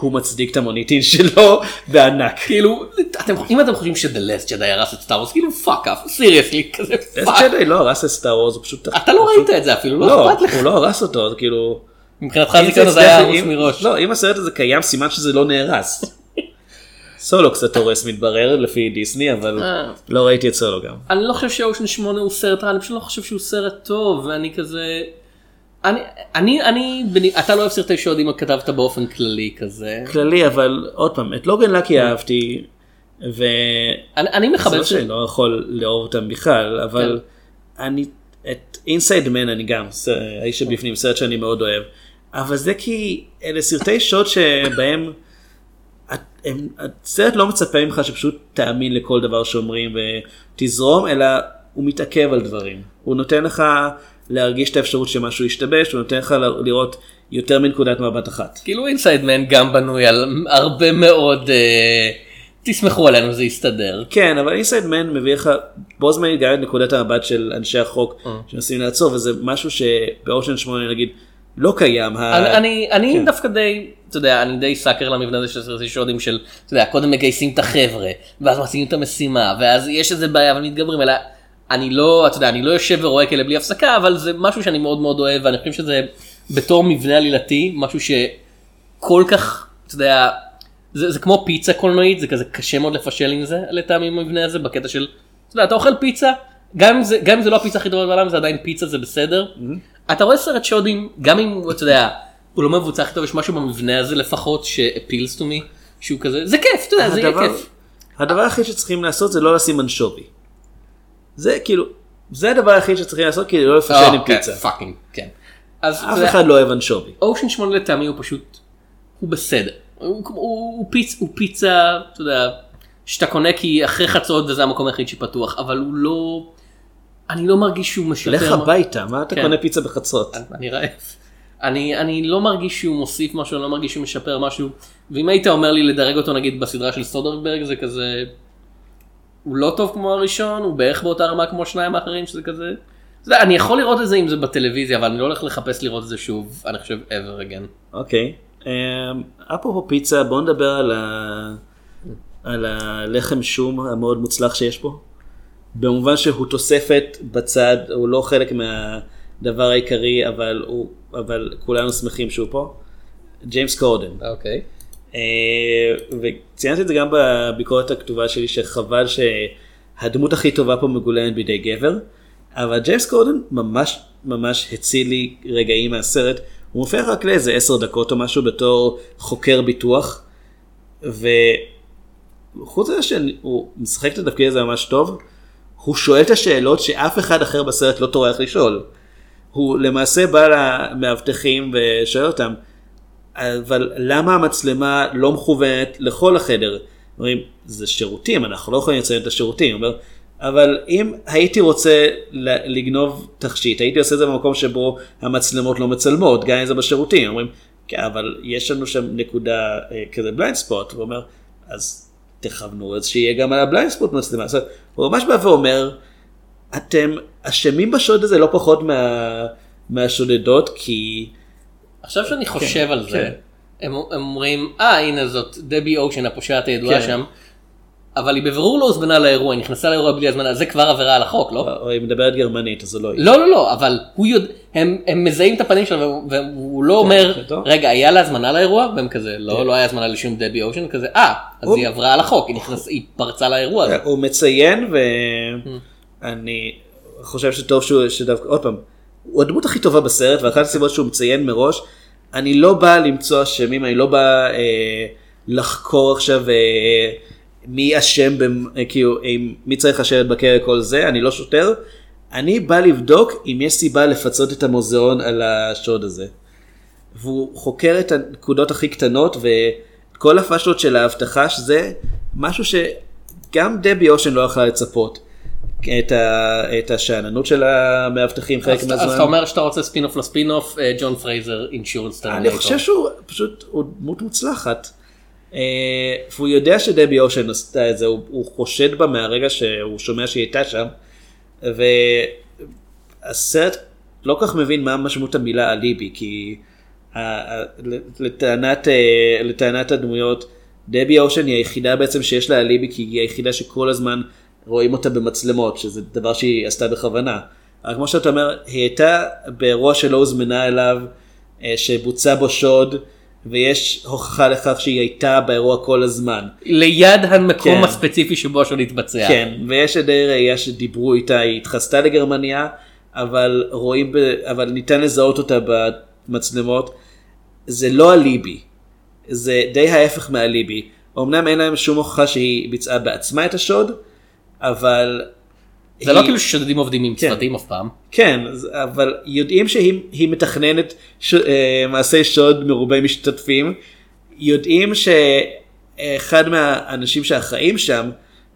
Speaker 2: הוא מצדיק את המוניטין שלו בענק.
Speaker 1: כאילו, אתם, אם אתם חושבים ש-The Last Jedi הרס את Star Wars, כאילו fuck off, seriously, כזה fuck.
Speaker 2: Jedi לא הרס את Star Wars הוא פשוט...
Speaker 1: אתה לא ראית את זה אפילו, לא
Speaker 2: לא,
Speaker 1: אכפת לך.
Speaker 2: הוא לא הרס אותו, כאילו...
Speaker 1: מבחינתך
Speaker 2: אם
Speaker 1: זה כאילו
Speaker 2: זה
Speaker 1: זה היה הרוס מראש.
Speaker 2: לא, אם הסרט הזה קיים סימן שזה לא נהרס. <laughs> סולו קצת הורס מתברר לפי דיסני אבל
Speaker 1: אה.
Speaker 2: לא ראיתי את סולו גם.
Speaker 1: אני לא חושב שאושן 8 הוא סרט רע, אני פשוט לא חושב שהוא סרט טוב, ואני כזה... אני, אני, אני, אתה לא אוהב סרטי שודים, כתבת באופן כללי כזה.
Speaker 2: כללי אבל עוד פעם את לוגן לקי אהבתי. ו...
Speaker 1: אני, אני מכבד
Speaker 2: זה לא לא יכול לאהוב אותם בכלל אבל אני את אינסייד מן אני גם האיש שבפנים סרט שאני מאוד אוהב אבל זה כי אלה סרטי שוד שבהם הם- הסרט לא מצפה ממך שפשוט תאמין לכל דבר שאומרים ותזרום אלא הוא מתעכב על דברים הוא נותן לך להרגיש את האפשרות שמשהו ישתבש הוא נותן לך לראות יותר מנקודת מבט אחת.
Speaker 1: כאילו Inside Man גם בנוי על הרבה מאוד... אה, תסמכו עלינו, זה יסתדר.
Speaker 2: כן אבל Inside Man מביא לך בו זמנית גם את נקודת המבט של אנשי החוק שמנסים לעצור וזה משהו שבאושן 8 נגיד לא קיים. ה-
Speaker 1: אני, אני, אני
Speaker 2: כן.
Speaker 1: דווקא די, אתה יודע, אני די sucker למבנה הזה של סרטי שודים של, אתה יודע, קודם מגייסים את החבר'ה, ואז מציעים את המשימה, ואז יש איזה בעיה ומתגברים, אלא אני לא, אתה יודע, אני לא יושב ורואה כאלה בלי הפסקה, אבל זה משהו שאני מאוד מאוד אוהב, ואני חושב שזה בתור מבנה עלילתי, משהו שכל כך, אתה יודע, זה, זה כמו פיצה קולנועית, זה כזה קשה מאוד לפשל עם זה, לטעמי המבנה הזה, בקטע של, אתה יודע, אתה אוכל פיצה, גם אם זה, גם אם זה לא הפיצה הכי טובה בעולם, זה עדיין פיצה, זה בסדר. אתה רואה סרט שודים, גם אם, אתה יודע, הוא לא מבוצע הכי טוב, יש משהו במבנה הזה לפחות, ש-appeals to me, שהוא כזה, זה כיף, אתה יודע, זה יהיה כיף.
Speaker 2: הדבר היחיד שצריכים לעשות זה לא לשים אנשובי. זה כאילו, זה הדבר היחיד שצריכים לעשות כדי לא לפשל עם פיצה.
Speaker 1: fucking, כן. אז
Speaker 2: אף
Speaker 1: יודע,
Speaker 2: אחד לא אוהב אנשובי.
Speaker 1: אושן 8 לטעמי הוא פשוט, הוא בסדר. הוא, הוא, הוא, פיצ, הוא פיצה, אתה יודע, שאתה קונה כי אחרי חצות וזה המקום היחיד שפתוח, אבל הוא לא, אני לא מרגיש שהוא משפר.
Speaker 2: לך הביתה, מה אתה
Speaker 1: כן.
Speaker 2: קונה פיצה בחצות?
Speaker 1: אני רעב. אני, אני לא מרגיש שהוא מוסיף משהו, אני לא מרגיש שהוא משפר משהו. ואם היית אומר לי לדרג אותו נגיד בסדרה של סודרברג זה כזה, הוא לא טוב כמו הראשון, הוא בערך באותה רמה כמו שניים האחרים שזה כזה. יודע, אני יכול לראות את זה אם זה בטלוויזיה, אבל אני לא הולך לחפש לראות את זה שוב, אני חושב ever again.
Speaker 2: אוקיי. אמ, אפרופו פיצה, בוא נדבר על ה- על הלחם שום המאוד מוצלח שיש פה. במובן שהוא תוספת בצד, הוא לא חלק מהדבר העיקרי, אבל הוא, אבל כולנו שמחים שהוא פה. ג'יימס קורדן.
Speaker 1: אוקיי.
Speaker 2: אה, וציינתי את זה גם בביקורת הכתובה שלי שחבל שהדמות הכי טובה פה מגולמת בידי גבר אבל ג'יימס קורדן ממש ממש הציל לי רגעים מהסרט הוא מופיע רק לאיזה עשר דקות או משהו בתור חוקר ביטוח וחוץ מזה שהוא משחק את התפקיד הזה ממש טוב הוא שואל את השאלות שאף אחד אחר בסרט לא טורח לשאול. הוא למעשה בא למאבטחים ושואל אותם אבל למה המצלמה לא מכוונת לכל החדר? אומרים, זה שירותים, אנחנו לא יכולים לצלם את השירותים. אומר, אבל אם הייתי רוצה לגנוב תכשיט, הייתי עושה את זה במקום שבו המצלמות לא מצלמות, גם אם זה בשירותים. אומרים, כן, אבל יש לנו שם נקודה אה, כזה blind spot. הוא אומר, אז תכוונו את זה שיהיה גם על ה blind spot מצלמה. זאת אומרת, הוא ממש בא ואומר, אתם אשמים בשוד הזה לא פחות מה, מהשודדות, כי...
Speaker 1: עכשיו שאני חושב על זה,
Speaker 2: כן.
Speaker 1: הם הם אומרים, אה הנה זאת דבי אושן הפושעת הידועה
Speaker 2: כן.
Speaker 1: שם, אבל היא בבירור לא הוזמנה לאירוע, היא נכנסה לאירוע בלי הזמנה, זה כבר עבירה על החוק, לא?
Speaker 2: או היא מדברת גרמנית אז זה לא יהיה.
Speaker 1: לא לא לא אבל הוא יודע הם, הם מזהים את הפנים שלו והוא- לא אומר
Speaker 2: זה טוב.
Speaker 1: רגע היה לה הזמנה לאירוע והם כזה לא לא היה הזמנה לשום דבי אושן כזה אה אז
Speaker 2: הוא-
Speaker 1: היא עברה על החוק היא נכנס היא פרצה לאירוע הזה.
Speaker 2: הוא מציין ואני חושב שטוב שהוא שדווקא עוד פעם הוא הדמות הכי טובה בסרט ואחת הסיבות שהוא מציין מראש אני לא בא למצוא אשמים אני לא בא אה, לחקור עכשיו אה, מי אשם, במ- כאילו, אם- מי צריך לשבת בכלא כל זה, אני לא שוטר. אני בא לבדוק אם יש סיבה לפצות את המוזיאון על השוד הזה. והוא חוקר את הנקודות הכי קטנות ואת כל הפאשלות של האבטחה שזה משהו שגם דבי אושן לא יכלה לצפות. את, ה, את השאננות של המאבטחים חלק מהזמן.
Speaker 1: אז אתה אומר שאתה רוצה ספין אוף לספין אוף, אה, ג'ון פרייזר insurance terminator.
Speaker 2: אני חושב שהוא פשוט הוא דמות מוצלחת. אה, והוא יודע שדבי אושן עשתה את זה, הוא, הוא חושד בה מהרגע שהוא שומע שהיא הייתה שם. והסרט לא כל כך מבין מה משמעות המילה אליבי, כי לטענת, אה, לטענת הדמויות, דבי אושן היא היחידה בעצם שיש לה אליבי, כי היא היחידה שכל הזמן רואים אותה במצלמות, שזה דבר שהיא עשתה בכוונה. אבל כמו שאתה אומר, היא הייתה באירוע שלא הוזמנה אליו, אה, שבוצע בו שוד, ויש הוכחה לכך שהיא הייתה באירוע כל הזמן.
Speaker 1: ליד המקום
Speaker 2: כן.
Speaker 1: הספציפי שבו השוד התבצע.
Speaker 2: כן, ויש עדי ראייה שדיברו איתה, היא התחסתה לגרמניה, אבל רואים, ב... אבל ניתן לזהות אותה במצלמות. זה לא אליבי, זה די ההפך מאליבי. אמנם אין להם שום הוכחה שהיא ביצעה בעצמה את השוד, אבל...
Speaker 1: זה לא
Speaker 2: היא-
Speaker 1: כאילו ששודדים עובדים עם
Speaker 2: כן.
Speaker 1: צוותים אף פעם.
Speaker 2: כן, אבל יודעים שהיא היא מתכננת ש... אה, מעשי שוד מרובי משתתפים, יודעים שאחד מהאנשים שאחראים שם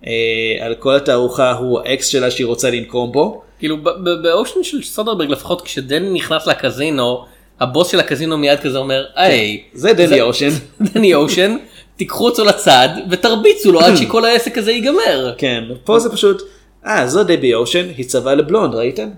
Speaker 2: אה, על כל התערוכה הוא האקס שלה שהיא רוצה לנקום בו.
Speaker 1: כאילו באושן של סודרברג לפחות כשדני נכנס לקזינו, הבוס של הקזינו מיד כזה אומר, היי,
Speaker 2: זה דני אושן. <laughs>
Speaker 1: דני אושן, תיקחו אותו לצד ותרביצו לו עד שכל העסק הזה ייגמר.
Speaker 2: כן, פה זה פשוט, אה, זו דבי אושן, היא צבעה לבלונד, ראיתם?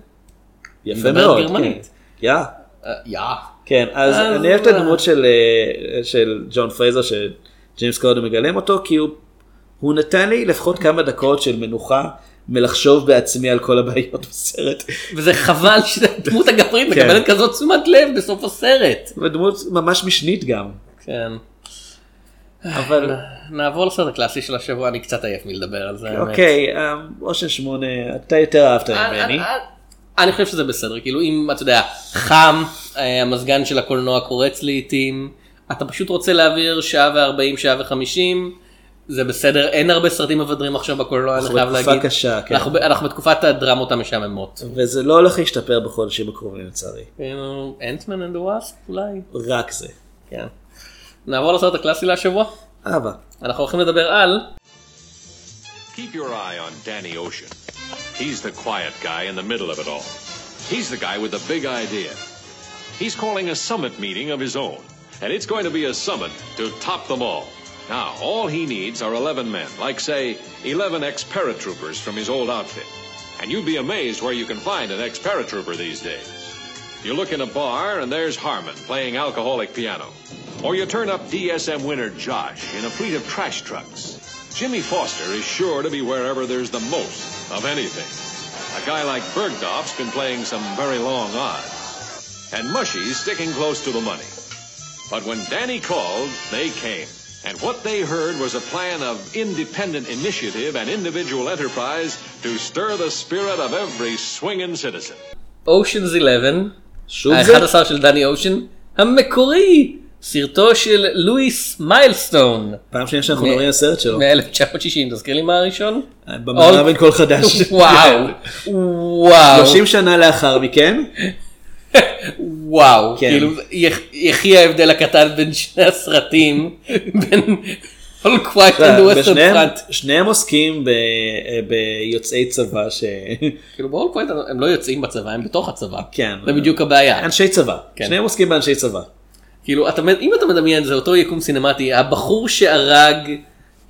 Speaker 2: יפה מאוד.
Speaker 1: גרמנית.
Speaker 2: כן. יא.
Speaker 1: אה, יא.
Speaker 2: כן, אז
Speaker 1: אז-
Speaker 2: אני אוהב את הדמות של, אה, של ג'ון פרייזר שג'יימס קורדון מגלם אותו, כי הוא, נתן לי לפחות כמה דקות של מנוחה מלחשוב בעצמי על כל הבעיות בסרט.
Speaker 1: וזה חבל <laughs> שהדמות הגברית
Speaker 2: כן.
Speaker 1: מקבלת כזאת תשומת לב בסוף הסרט.
Speaker 2: ודמות ממש משנית גם.
Speaker 1: כן.
Speaker 2: אבל
Speaker 1: נעבור לסרט הקלאסי של השבוע, אני קצת עייף מלדבר על זה.
Speaker 2: אוקיי, אה, אושן שמונה, אתה יותר אהבת ממני.
Speaker 1: אני- אני- אני חושב שזה בסדר, כאילו אם אתה יודע, חם, אה, המזגן של הקולנוע קורץ לעיתים, אתה פשוט רוצה להעביר שעה וארבעים, שעה וחמישים, זה בסדר, אין הרבה סרטים מבדרים עכשיו בקולנוע, אני
Speaker 2: אנחנו
Speaker 1: חייב
Speaker 2: בתקופה
Speaker 1: להגיד.
Speaker 2: קשה, כן.
Speaker 1: אנחנו אנחנו בתקופת הדרמות המשעממות.
Speaker 2: וזה לא הולך להשתפר בחודשים הקרובים לצערי.
Speaker 1: אנטמן אנד וואספ אולי?
Speaker 2: רק זה.
Speaker 1: כן. נעבור לסרט הקלאסי להשבוע,
Speaker 2: אהבה.
Speaker 1: אנחנו הולכים לדבר על
Speaker 7: Keep your eye on Danny Ocean. He's the quiet guy in the middle of it all. He's the guy with the big idea. He's calling a summit meeting of his own, and it's going to be a summit to top them all. Now, all he needs are 11 men, like, say, 11 ex paratroopers from his old outfit. And you'd be amazed where you can find an ex paratrooper these days. You look in a bar, and there's Harmon playing alcoholic piano. Or you turn up DSM winner Josh in a fleet of trash trucks. Jimmy Foster is sure to be wherever there's the most of anything. A guy like Bergdorf's been playing some very long odds. And Mushy's sticking close to the money. But when Danny called, they came. And what they heard was a plan of independent initiative and individual enterprise to stir the spirit of every swinging citizen.
Speaker 1: Ocean's 11,
Speaker 2: שוב זה?
Speaker 1: ה-11 של דני אושן, המקורי, סרטו של לואיס מיילסטון,
Speaker 2: פעם שנייה שאנחנו מדברים על הסרט שלו.
Speaker 1: מ-1960, תזכיר לי מה הראשון?
Speaker 2: במערב אין קול חדש. <laughs>
Speaker 1: וואו, וואו,
Speaker 2: 30 שנה לאחר מכן, <laughs>
Speaker 1: וואו,
Speaker 2: כן.
Speaker 1: כאילו יח- יחי ההבדל הקטן בין שני הסרטים, בין All Quiet on the Western Front.
Speaker 2: שניהם עוסקים ב- ביוצאי צבא ש...
Speaker 1: כאילו ב-All Quiet הם לא יוצאים בצבא, הם בתוך הצבא.
Speaker 2: כן.
Speaker 1: זה בדיוק הבעיה.
Speaker 2: אנשי צבא.
Speaker 1: כן.
Speaker 2: שניהם עוסקים באנשי צבא.
Speaker 1: כאילו אם אתה מדמיין זה אותו יקום סינמטי הבחור שהרג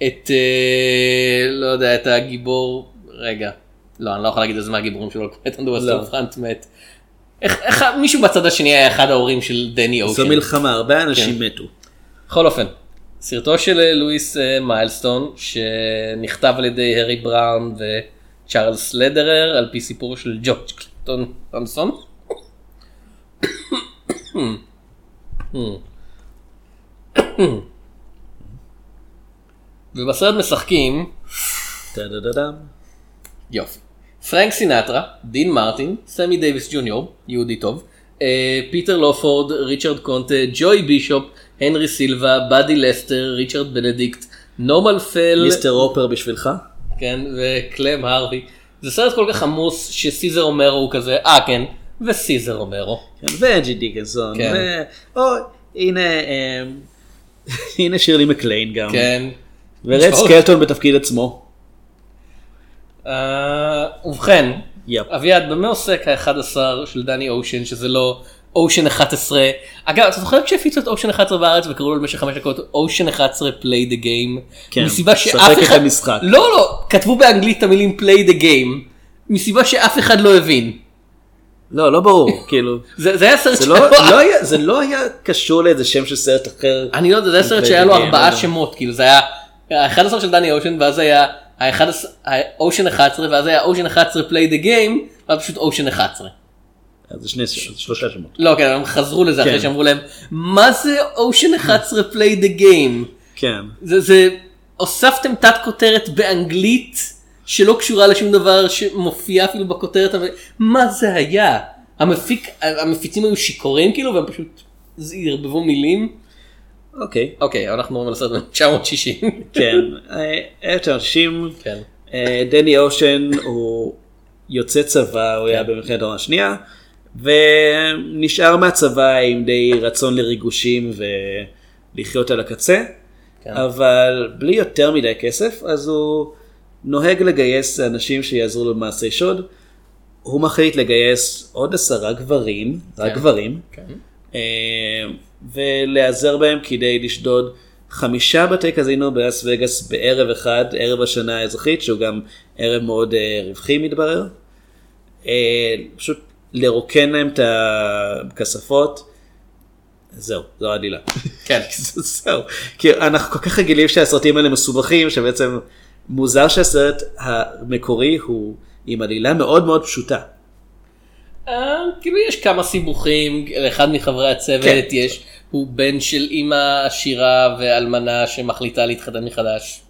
Speaker 1: את אה, לא יודע את הגיבור רגע לא אני לא יכול להגיד איזה מהגיבורים שלו קפטן
Speaker 2: לא.
Speaker 1: דווסטר פרנט מת. איך, איך מישהו בצד השני היה אחד ההורים של דני אושן.
Speaker 2: זו מלחמה, הרבה אנשים
Speaker 1: כן.
Speaker 2: מתו.
Speaker 1: בכל אופן סרטו של אה, לואיס אה, מיילסטון שנכתב על ידי הארי בראון וצ'ארלס לדרר על פי סיפור של ג'ורג' קלטון תומסון. ובסרט משחקים. יופי. פרנק סינטרה, דין מרטין, סמי דייוויס ג'וניור, יהודי טוב, פיטר לופורד, ריצ'רד קונטה, ג'וי בישופ, הנרי סילבה, באדי לסטר, ריצ'רד בנדיקט, נורמל פל,
Speaker 2: מיסטר רופר בשבילך?
Speaker 1: כן, וקלם הארווי. זה סרט כל כך עמוס שסיזר רומרו הוא כזה, אה כן, וסיזר אומרו.
Speaker 2: כן, ואנג'י דיקנסון.
Speaker 1: כן.
Speaker 2: ו- או, הנה, אה, הנה שירלי מקליין גם.
Speaker 1: כן.
Speaker 2: ורד. <laughs> סקלטון בתפקיד עצמו.
Speaker 1: אה, ובכן,
Speaker 2: יפ.
Speaker 1: אביעד, במה עוסק ה-11 של דני אושן, שזה לא אושן 11? אגב, אתה זוכר כשהפיצו את אושן 11 בארץ וקראו לו במשך חמש דקות אושן 11 play the game?
Speaker 2: כן,
Speaker 1: מסיבה שאף
Speaker 2: את
Speaker 1: אחד...
Speaker 2: המשחק.
Speaker 1: לא, לא, כתבו באנגלית את המילים play the game, מסיבה שאף אחד לא הבין.
Speaker 2: לא, לא ברור, <laughs> כאילו.
Speaker 1: זה זה היה סרט
Speaker 2: זה לא, לא היה, זה לא היה קשור לאיזה שם של סרט אחר.
Speaker 1: אני לא יודע, זה היה סרט שהיה לו ארבעה
Speaker 2: לא.
Speaker 1: שמות, כאילו זה היה ה-11 של דני אושן, ואז היה אושן 11, ואז היה אושן 11 play the game, ואז פשוט אושן 11.
Speaker 2: אז זה שני, זה שלושה שמות.
Speaker 1: לא, כן, הם חזרו לזה אחרי
Speaker 2: כן.
Speaker 1: שאמרו להם, מה זה אושן 11 play the game?
Speaker 2: כן.
Speaker 1: זה, זה, הוספתם תת כותרת באנגלית שלא קשורה לשום דבר שמופיע אפילו בכותרת, אבל מה זה היה? המפיק, המפיצים היו שיכורים כאילו, והם פשוט ערבבו מילים?
Speaker 2: אוקיי.
Speaker 1: אוקיי, אנחנו מדברים על סרט מ-960.
Speaker 2: כן. אה, 1990,
Speaker 1: כן.
Speaker 2: אה, דני אושן הוא יוצא צבא, הוא
Speaker 1: כן.
Speaker 2: היה במלחמת העולם השנייה, ונשאר מהצבא עם די רצון לריגושים ולחיות על הקצה,
Speaker 1: כן.
Speaker 2: אבל בלי יותר מדי כסף, אז הוא נוהג לגייס אנשים שיעזרו לו במעשי שוד. הוא מחליט לגייס עוד עשרה גברים, רק
Speaker 1: כן.
Speaker 2: גברים,
Speaker 1: כן.
Speaker 2: ולהיעזר בהם כדי לשדוד חמישה בתי קזינו באס וגאס בערב אחד, ערב השנה האזרחית, שהוא גם ערב מאוד אה, רווחי מתברר. אה, פשוט לרוקן להם את הכספות. זהו, זו העלילה. <laughs>
Speaker 1: כן. <laughs>
Speaker 2: זהו. כי אנחנו כל כך רגילים שהסרטים האלה מסובכים, שבעצם מוזר שהסרט המקורי הוא עם עלילה מאוד מאוד פשוטה.
Speaker 1: אה, כאילו יש כמה סיבוכים, לאחד מחברי הצוות
Speaker 2: כן.
Speaker 1: יש, הוא בן של אימא עשירה ואלמנה שמחליטה להתחתן מחדש.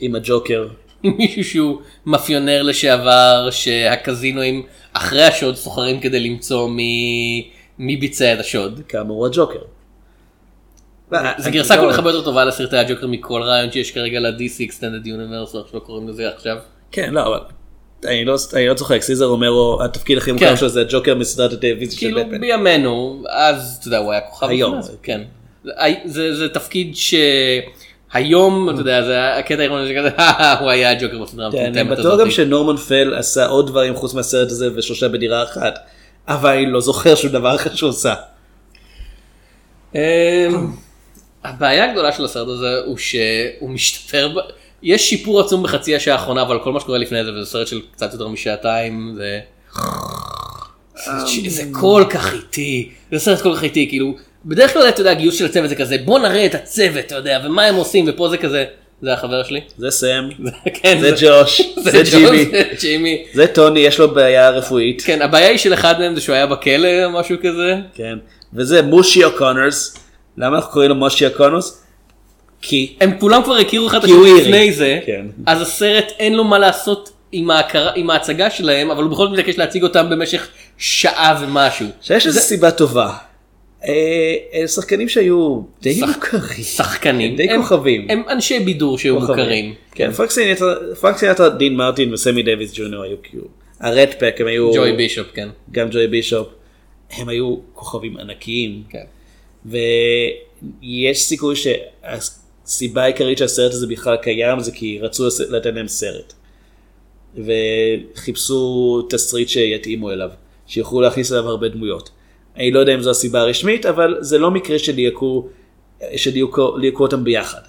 Speaker 2: עם הג'וקר.
Speaker 1: עם מישהו שהוא מאפיונר לשעבר שהקזינואים אחרי השוד סוחרים כדי למצוא מי, מי ביצע את השוד.
Speaker 2: כאמור הג'וקר.
Speaker 1: זה גרסה כל כך הרבה יותר טובה לסרטי הג'וקר מכל רעיון שיש כרגע ל-DC Extended Universe, איך שלא קוראים לזה עכשיו.
Speaker 2: כן, לא, אבל אני לא, אני לא צוחק, סיזר אומרו, התפקיד הכי מוכר
Speaker 1: כן.
Speaker 2: שלו זה הג'וקר מסדרת הטלוויזיה של
Speaker 1: כאילו
Speaker 2: בטמן.
Speaker 1: בימינו, אז אתה יודע, הוא היה כוכב.
Speaker 2: היום.
Speaker 1: זה, כן. זה, זה תפקיד שהיום, אתה יודע, זה הקטע האירוני שכזה, <laughs> הוא היה הג'וקר בסדרה
Speaker 2: כן, אני
Speaker 1: המטומטמת
Speaker 2: בטוח
Speaker 1: הזאת.
Speaker 2: גם שנורמן פל עשה עוד דברים חוץ מהסרט הזה ושלושה בדירה אחת, אבל אני לא זוכר שום דבר אחר שהוא עשה.
Speaker 1: אמ, הבעיה הגדולה של הסרט הזה הוא שהוא משתפר, יש שיפור עצום בחצי השעה האחרונה אבל כל מה שקורה לפני זה וזה סרט של קצת יותר משעתיים זה זה כל כך איטי זה סרט כל כך איטי כאילו בדרך כלל אתה יודע גיוס של הצוות זה כזה בוא נראה את הצוות אתה יודע ומה הם עושים ופה זה כזה זה החבר שלי.
Speaker 2: זה סם, <laughs>
Speaker 1: כן,
Speaker 2: זה ג'וש, <laughs> זה
Speaker 1: ג'וש,
Speaker 2: ג'ימי,
Speaker 1: זה ג'ימי.
Speaker 2: זה טוני, יש לו בעיה רפואית,
Speaker 1: כן הבעיה היא של אחד מהם זה שהוא היה בכלא או משהו כזה.
Speaker 2: כן, וזה מושי אוקונרס, למה אנחנו קוראים לו מושי אוקונוס? כי,
Speaker 1: הם כולם כבר הכירו אחד את השני. לפני זה,
Speaker 2: כן.
Speaker 1: אז הסרט אין לו מה לעשות עם, ההכרה, עם ההצגה שלהם, אבל הוא בכל זאת מתעקש להציג אותם במשך שעה ומשהו.
Speaker 2: שיש לזה סיבה טובה. אה, אלה שחקנים שהיו די
Speaker 1: שח-
Speaker 2: מוכרים.
Speaker 1: שחקנים.
Speaker 2: די
Speaker 1: הם-
Speaker 2: כוכבים.
Speaker 1: הם אנשי בידור שהיו מוכרים.
Speaker 2: כן, פרנק סינטרה- פרנק סינטרה, דין מרטין וסמי דייוויס ג'וניור היו כאילו, ה Rat Pack הם היו,
Speaker 1: ג'וי בישופ, כן.
Speaker 2: גם ג'וי בישופ, הם היו כוכבים ענקיים.
Speaker 1: כן.
Speaker 2: ויש סיכוי שהסיבה העיקרית שהסרט הזה בכלל קיים זה כי רצו לתת להם סרט. וחיפשו תסריט שיתאימו אליו, שיוכלו להכניס אליו הרבה דמויות. אני לא יודע אם זו הסיבה הרשמית, אבל זה לא מקרה שדייקו, שדייקו אותם ביחד.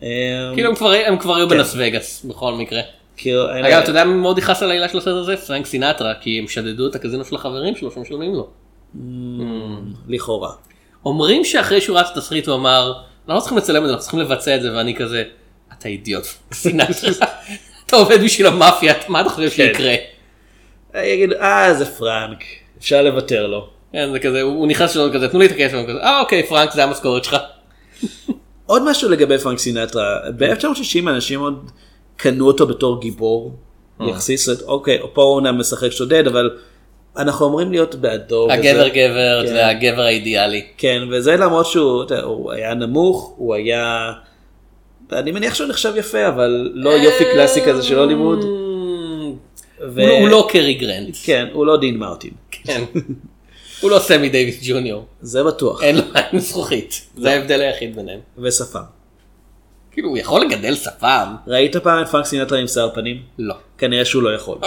Speaker 1: כאילו הם כבר, הם כבר היו
Speaker 2: כן.
Speaker 1: בלס וגאס, בכל מקרה.
Speaker 2: כאילו, אני-
Speaker 1: אגב, אתה יודע מי מאוד יכעס על העילה של הסרט הזה? פרנק סינטרה, כי הם שדדו את הקזינו של החברים שלו שמשלמים לו.
Speaker 2: לכאורה.
Speaker 1: אומרים שאחרי שהוא רץ את התסריט הוא אמר, אנחנו לא צריכים לצלם את זה, אנחנו צריכים לבצע את זה, ואני כזה, אתה אידיוט. <laughs> אתה עובד בשביל המאפיה, מה אתה חושב
Speaker 2: כן.
Speaker 1: שיקרה?
Speaker 2: יגיד, אה, זה פרנק, אפשר לוותר לו.
Speaker 1: כן, זה כזה, הוא נכנס שלו כזה, תנו לי את הכסף, הוא כזה, אה אוקיי פרנק זה המשכורת שלך. <laughs>
Speaker 2: עוד משהו לגבי פרנק סינטרה, ב-1960 אנשים עוד קנו אותו בתור גיבור, יחסית, זאת אומרת, אוקיי, פה הוא אומנם משחק שודד, אבל אנחנו אמורים להיות בעדו. וזה-
Speaker 1: הגבר גבר,
Speaker 2: כן.
Speaker 1: זה הגבר האידיאלי.
Speaker 2: כן, וזה למרות שהוא אתה הוא היה נמוך, הוא היה אני מניח שהוא נחשב יפה, אבל לא יופי קלאסי כזה של הוליווד.
Speaker 1: אה,
Speaker 2: ו-
Speaker 1: הוא הוא לא קרי גרנט.
Speaker 2: כן, הוא לא דין מרטין.
Speaker 1: כן. הוא לא סמי דייוויס ג'וניור.
Speaker 2: זה בטוח.
Speaker 1: אין לו עין זכוכית. זה ההבדל היחיד ביניהם.
Speaker 2: ושפם.
Speaker 1: כאילו הוא יכול לגדל שפם.
Speaker 2: ראית פעם את פרנק סינטרה עם שיער פנים?
Speaker 1: לא.
Speaker 2: כנראה שהוא לא יכול.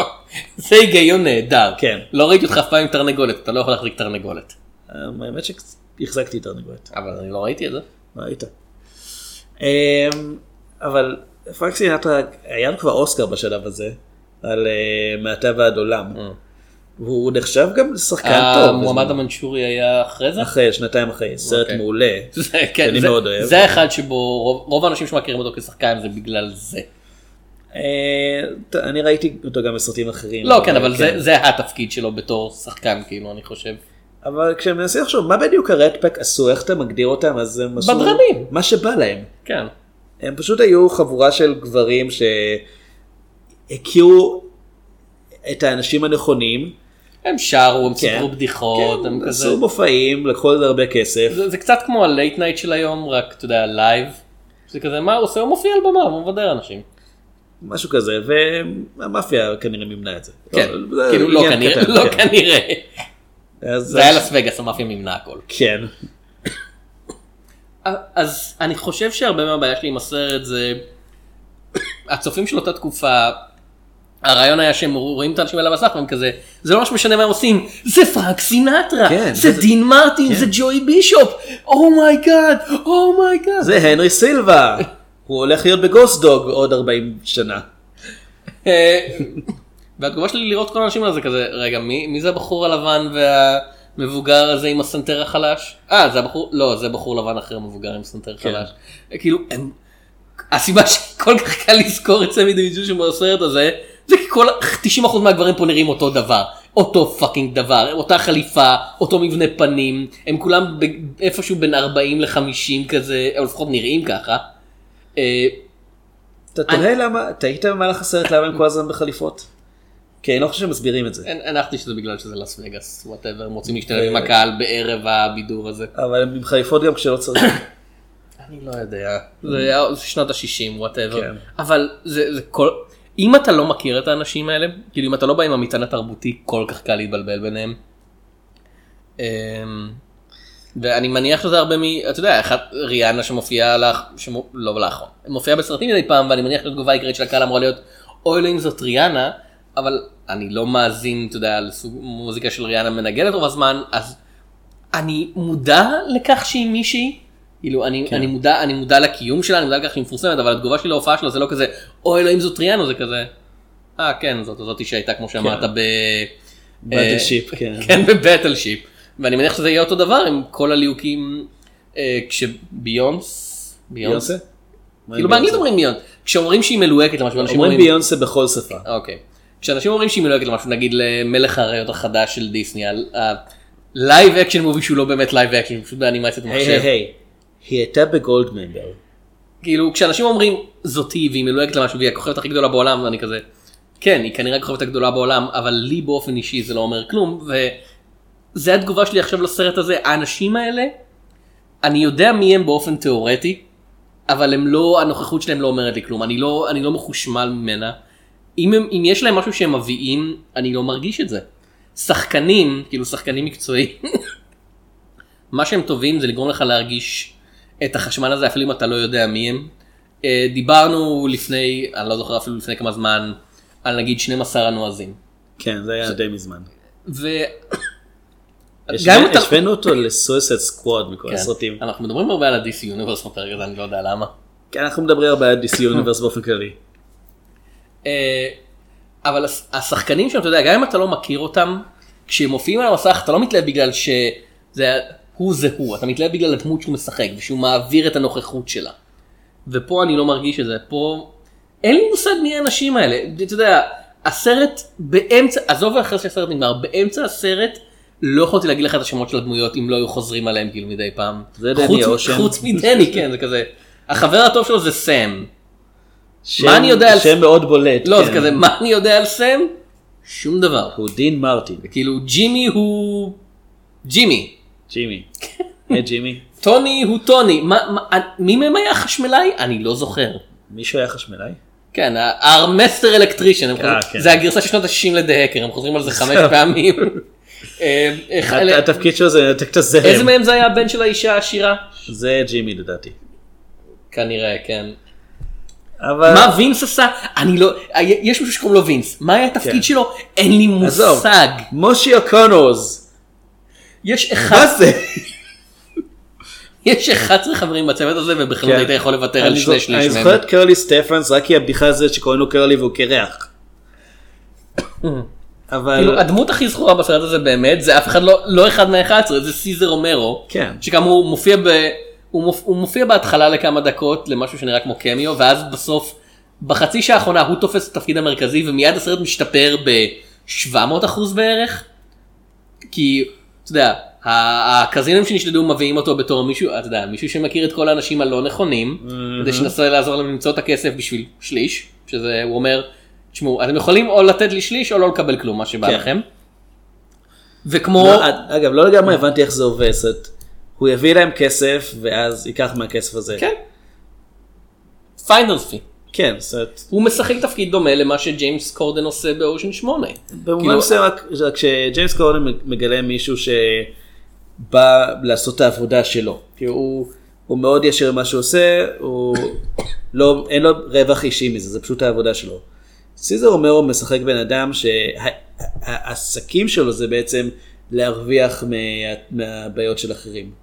Speaker 1: זה היגיון נהדר.
Speaker 2: כן.
Speaker 1: לא ראיתי אותך אף פעם עם תרנגולת, אתה לא יכול להחזיק תרנגולת.
Speaker 2: האמת שהחזקתי תרנגולת.
Speaker 1: אבל אני לא ראיתי את זה.
Speaker 2: ראית. אמ, אבל פרנק סינטרה היה לו כבר אוסקר בשלב הזה על אה, מעתה ועד עולם. והוא נחשב גם לשחקן טוב.
Speaker 1: המועמד. המנצ'ורי היה אחרי זה?
Speaker 2: אחרי שנתיים אחרי סרט
Speaker 1: אוקיי.
Speaker 2: מעולה. <laughs>
Speaker 1: זה, כן,
Speaker 2: שאני מאוד אוהב.
Speaker 1: זה האחד שבו רוב, האנשים שמכירים אותו כשחקן זה בגלל זה.
Speaker 2: אה, אני ראיתי אותו גם בסרטים אחרים.
Speaker 1: לא, כן, אבל זה, זה התפקיד שלו בתור שחקן, כאילו, אני חושב.
Speaker 2: אבל כשאני מנסה לחשוב מה בדיוק הרדפק עשו איך אתה מגדיר אותם אז הם עשו
Speaker 1: בדרנים.
Speaker 2: מה שבא להם.
Speaker 1: כן.
Speaker 2: הם פשוט היו חבורה של גברים שהכירו את האנשים הנכונים.
Speaker 1: הם שרו, הם
Speaker 2: כן.
Speaker 1: סיפרו בדיחות, הם
Speaker 2: כן,
Speaker 1: כזה...
Speaker 2: עשו מופעים, לקחו על זה הרבה כסף.
Speaker 1: זה, קצת כמו ה late night של היום, רק, אתה יודע, live. זה כזה, מה הוא עושה? הוא מופיע על במה, הוא מבדר אנשים.
Speaker 2: משהו כזה, והמאפיה כנראה מימנה את זה.
Speaker 1: כן, כאילו, לא כנראה, לא
Speaker 2: כן.
Speaker 1: כנראה. זה היה לס וגאס, המאפיה מימנה הכל.
Speaker 2: כן.
Speaker 1: אז אני חושב שהרבה מהבעיה שלי עם הסרט זה הצופים של אותה תקופה. הרעיון היה שהם רואים את האנשים על המסך והם כזה זה לא ממש משנה מה הם עושים זה פרנק סינטרה
Speaker 2: כן,
Speaker 1: זה
Speaker 2: זה-
Speaker 1: דין מרטין
Speaker 2: כן.
Speaker 1: זה ג'וי בישופ אומייגאד אומייגאד
Speaker 2: זה הנרי סילבה. הוא הולך להיות בגוסט דוג עוד 40 שנה.
Speaker 1: אה, והתגובה שלי לראות כל האנשים האלה זה כזה רגע מי, מי זה הבחור הלבן והמבוגר הזה עם הסנטר החלש? אה זה הבחור לא זה בחור לבן אחר מבוגר עם סנטר
Speaker 2: כן.
Speaker 1: חלש. כאילו הם הסיבה שכל כך קל לזכור את סמי דייוויס ג'וניור בסרט הזה זה כי כל 90% מהגברים פה נראים אותו דבר אותו fucking דבר אותה חליפה אותו מבנה פנים הם כולם ב- איפשהו בין 40 ל-50 כזה או לפחות נראים ככה. אה,
Speaker 2: אתה תראה למה, תהית במהלך הסרט למה הם כל הזמן בחליפות? כי אני לא חושב שמסבירים את זה.
Speaker 1: הנ- הנחתי שזה בגלל שזה לס וגאס, whatever, הם רוצים להשתלב
Speaker 2: אה,
Speaker 1: עם הקהל בערב הבידור הזה.
Speaker 2: אבל הם עם חליפות גם כשלא צריך. <coughs>
Speaker 1: אני לא יודע, זה היה שנות ה-60, whatever.
Speaker 2: כן.
Speaker 1: אבל זה כל... אם אתה לא מכיר את האנשים האלה, כאילו אם אתה לא בא עם המטען התרבותי, כל כך קל להתבלבל ביניהם. אמ, ואני מניח שזה הרבה מ... אתה יודע, אחת ריאנה שמופיעה לך, שמו... לא לאחרונה, מופיעה בסרטים מדי פעם, ואני מניח שהתגובה העיקרית של הקהל אמורה להיות, אוי אלוהים זאת ריאנה, אבל אני לא מאזין, אתה יודע, לסוג מוזיקה של ריאנה מנגנת רוב הזמן, אז אני מודע לכך שהיא מישהי, כאילו אני,
Speaker 2: כן.
Speaker 1: אני, מודע, אני מודע לקיום שלה, אני מודע לכך שהיא מפורסמת, אבל התגובה שלי להופעה שלה זה לא כזה, אוי אלוהים זאת ריאנה, זה כזה, אה כן, זאת זאתי שהייתה כמו שאמרת ב...
Speaker 2: באטל שיפ, כן. <laughs>
Speaker 1: כן, בבטל שיפ. ואני מניח שזה יהיה אותו דבר עם כל הליהוקים, אה, כשביונס,
Speaker 2: ביונסה?
Speaker 1: כאילו באנגלית אומרים ביונס, כשאומרים שהיא מלוהקת למשהו, אנשים
Speaker 2: אומרים
Speaker 1: אומרים,
Speaker 2: ביונסה בכל שפה.
Speaker 1: אוקיי, כשאנשים אומרים שהיא מלוהקת למשהו, נגיד למלך האריות החדש של דיסני, ה live action movie שהוא לא באמת live action, פשוט באנימציית
Speaker 2: היי היי
Speaker 1: מחשב,
Speaker 2: היי, היא הייתה בגולדממבר.
Speaker 1: כאילו כשאנשים אומרים זאתי והיא מלוהקת למשהו והיא הכוכבת הכי גדולה בעולם, אני כזה, כן, היא כנראה הכוכבת הגדולה בעולם, אבל לי באופן אישי זה לא אומר כלום, וזה התגובה שלי עכשיו לסרט הזה, האנשים האלה, אני יודע מי הם באופן תיאורטי, אבל הם לא, הנוכחות שלהם לא אומרת לי כלום, אני לא, אני לא מחושמל ממנה. אם, הם, אם יש להם משהו שהם מביאים, אני לא מרגיש את זה. שחקנים, כאילו שחקנים מקצועיים, <laughs> מה שהם טובים זה לגרום לך להרגיש את החשמל הזה אפילו אם אתה לא יודע מי הם. אה, דיברנו לפני, אני לא זוכר אפילו לפני כמה זמן, על נגיד 12 הנועזים.
Speaker 2: כן, זה היה די מזמן.
Speaker 1: ו...
Speaker 2: השווינו אותו לסויסד סקוואד מכל
Speaker 1: כן,
Speaker 2: הסרטים.
Speaker 1: אנחנו מדברים הרבה על ה-DC יוניברס בפרק הזה, אני לא יודע למה.
Speaker 2: כן, אנחנו מדברים הרבה על DC יוניברס באופן כללי.
Speaker 1: אה, אבל הש- השחקנים שם, אתה יודע, גם אם אתה לא מכיר אותם, כשהם מופיעים על המסך אתה לא מתלהב בגלל שזה הוא זה הוא, אתה מתלהב בגלל הדמות שהוא משחק ושהוא מעביר את הנוכחות שלה. ופה אני לא מרגיש את זה, פה אין לי מושג מי האנשים האלה, אתה יודע, הסרט באמצע, עזוב אחרי שהסרט נגמר, באמצע הסרט לא יכולתי להגיד לך את השמות של הדמויות אם לא היו חוזרים עליהם כאילו מדי פעם.
Speaker 2: זה דני אושן.
Speaker 1: חוץ מדני, כן, זה כזה. החבר הטוב שלו זה סם.
Speaker 2: שם-
Speaker 1: מה אני יודע על-
Speaker 2: שם מאוד בולט.
Speaker 1: לא,
Speaker 2: כן.
Speaker 1: זה כזה, מה אני יודע על סם? שום דבר.
Speaker 2: הוא דין מרטין.
Speaker 1: כאילו, ג'ימי הוא... ג'ימי.
Speaker 2: ג'ימי. היי ג'ימי.
Speaker 1: טוני הוא טוני, מה, מה, מי מהם היה חשמלאי? אני לא זוכר.
Speaker 2: מישהו היה חשמלאי?
Speaker 1: כן, הארמסטר אלקטרישן,
Speaker 2: אה, כן.
Speaker 1: זה הגרסה של שנות ה-60 לדהקר, הם חוזרים על זה חמש פעמים. <laughs> אה,
Speaker 2: התפקיד שלו זה לנתק את הזרם.
Speaker 1: איזה מהם זה היה הבן של האישה העשירה?
Speaker 2: זה ג'ימי לדעתי.
Speaker 1: כנראה, כן.
Speaker 2: אבל...
Speaker 1: מה וינס עשה? אני לא, יש מישהו שקוראים לו וינס, מה היה
Speaker 2: כן.
Speaker 1: התפקיד שלו? אין לי. מושג.
Speaker 2: מושי אוקונורס.
Speaker 1: יש
Speaker 2: מה
Speaker 1: אחד,
Speaker 2: זה?
Speaker 1: יש 11 חברים בצוות הזה ובכלל
Speaker 2: כן.
Speaker 1: היית יכול לוותר על שני
Speaker 2: זו-
Speaker 1: שליש
Speaker 2: אני
Speaker 1: מהם.
Speaker 2: זוכר את קרלי סטפנס רק כי הבדיחה הזאת שקוראים לו קרלי והוא קרח. אבל
Speaker 1: כאילו הדמות הכי זכורה בסרט הזה באמת זה אף אחד לא לא אחד מה-11 זה סיזר רומרו
Speaker 2: כן.
Speaker 1: שכאמור מופיע ב... הוא, מופ... הוא מופיע בהתחלה לכמה דקות למשהו שנראה כמו קמיו ואז בסוף בחצי שעה האחרונה הוא תופס את התפקיד המרכזי ומיד הסרט משתפר ב-700 אחוז בערך. כי אתה יודע הקזינים שנשדדו מביאים אותו בתור מישהו אתה יודע מישהו שמכיר את כל האנשים הלא נכונים כדי שינסה לעזור להם למצוא את הכסף בשביל שליש שזה הוא אומר תשמעו אתם יכולים או לתת לי שליש או לא לקבל כלום מה שבא
Speaker 2: כן.
Speaker 1: לכם. וכמו
Speaker 2: לא, אגב לא לגמרי הבנתי איך זה עובד. הוא יביא להם כסף ואז ייקח מהכסף הזה.
Speaker 1: כן. finder's fee.
Speaker 2: כן. זאת אומרת,
Speaker 1: הוא משחק תפקיד דומה למה שג'יימס קורדן עושה באושן 8.
Speaker 2: במובן
Speaker 1: כאילו-
Speaker 2: מסוים רק כשג'יימס קורדן מגלה מישהו שבא לעשות את העבודה שלו. כי הוא, הוא מאוד ישר במה שהוא עושה, הוא <coughs> לא, אין לו רווח אישי מזה, זה פשוט העבודה שלו. סיזר אומרו משחק בן אדם שהעסקים שלו זה בעצם להרוויח מה, מהבעיות של אחרים.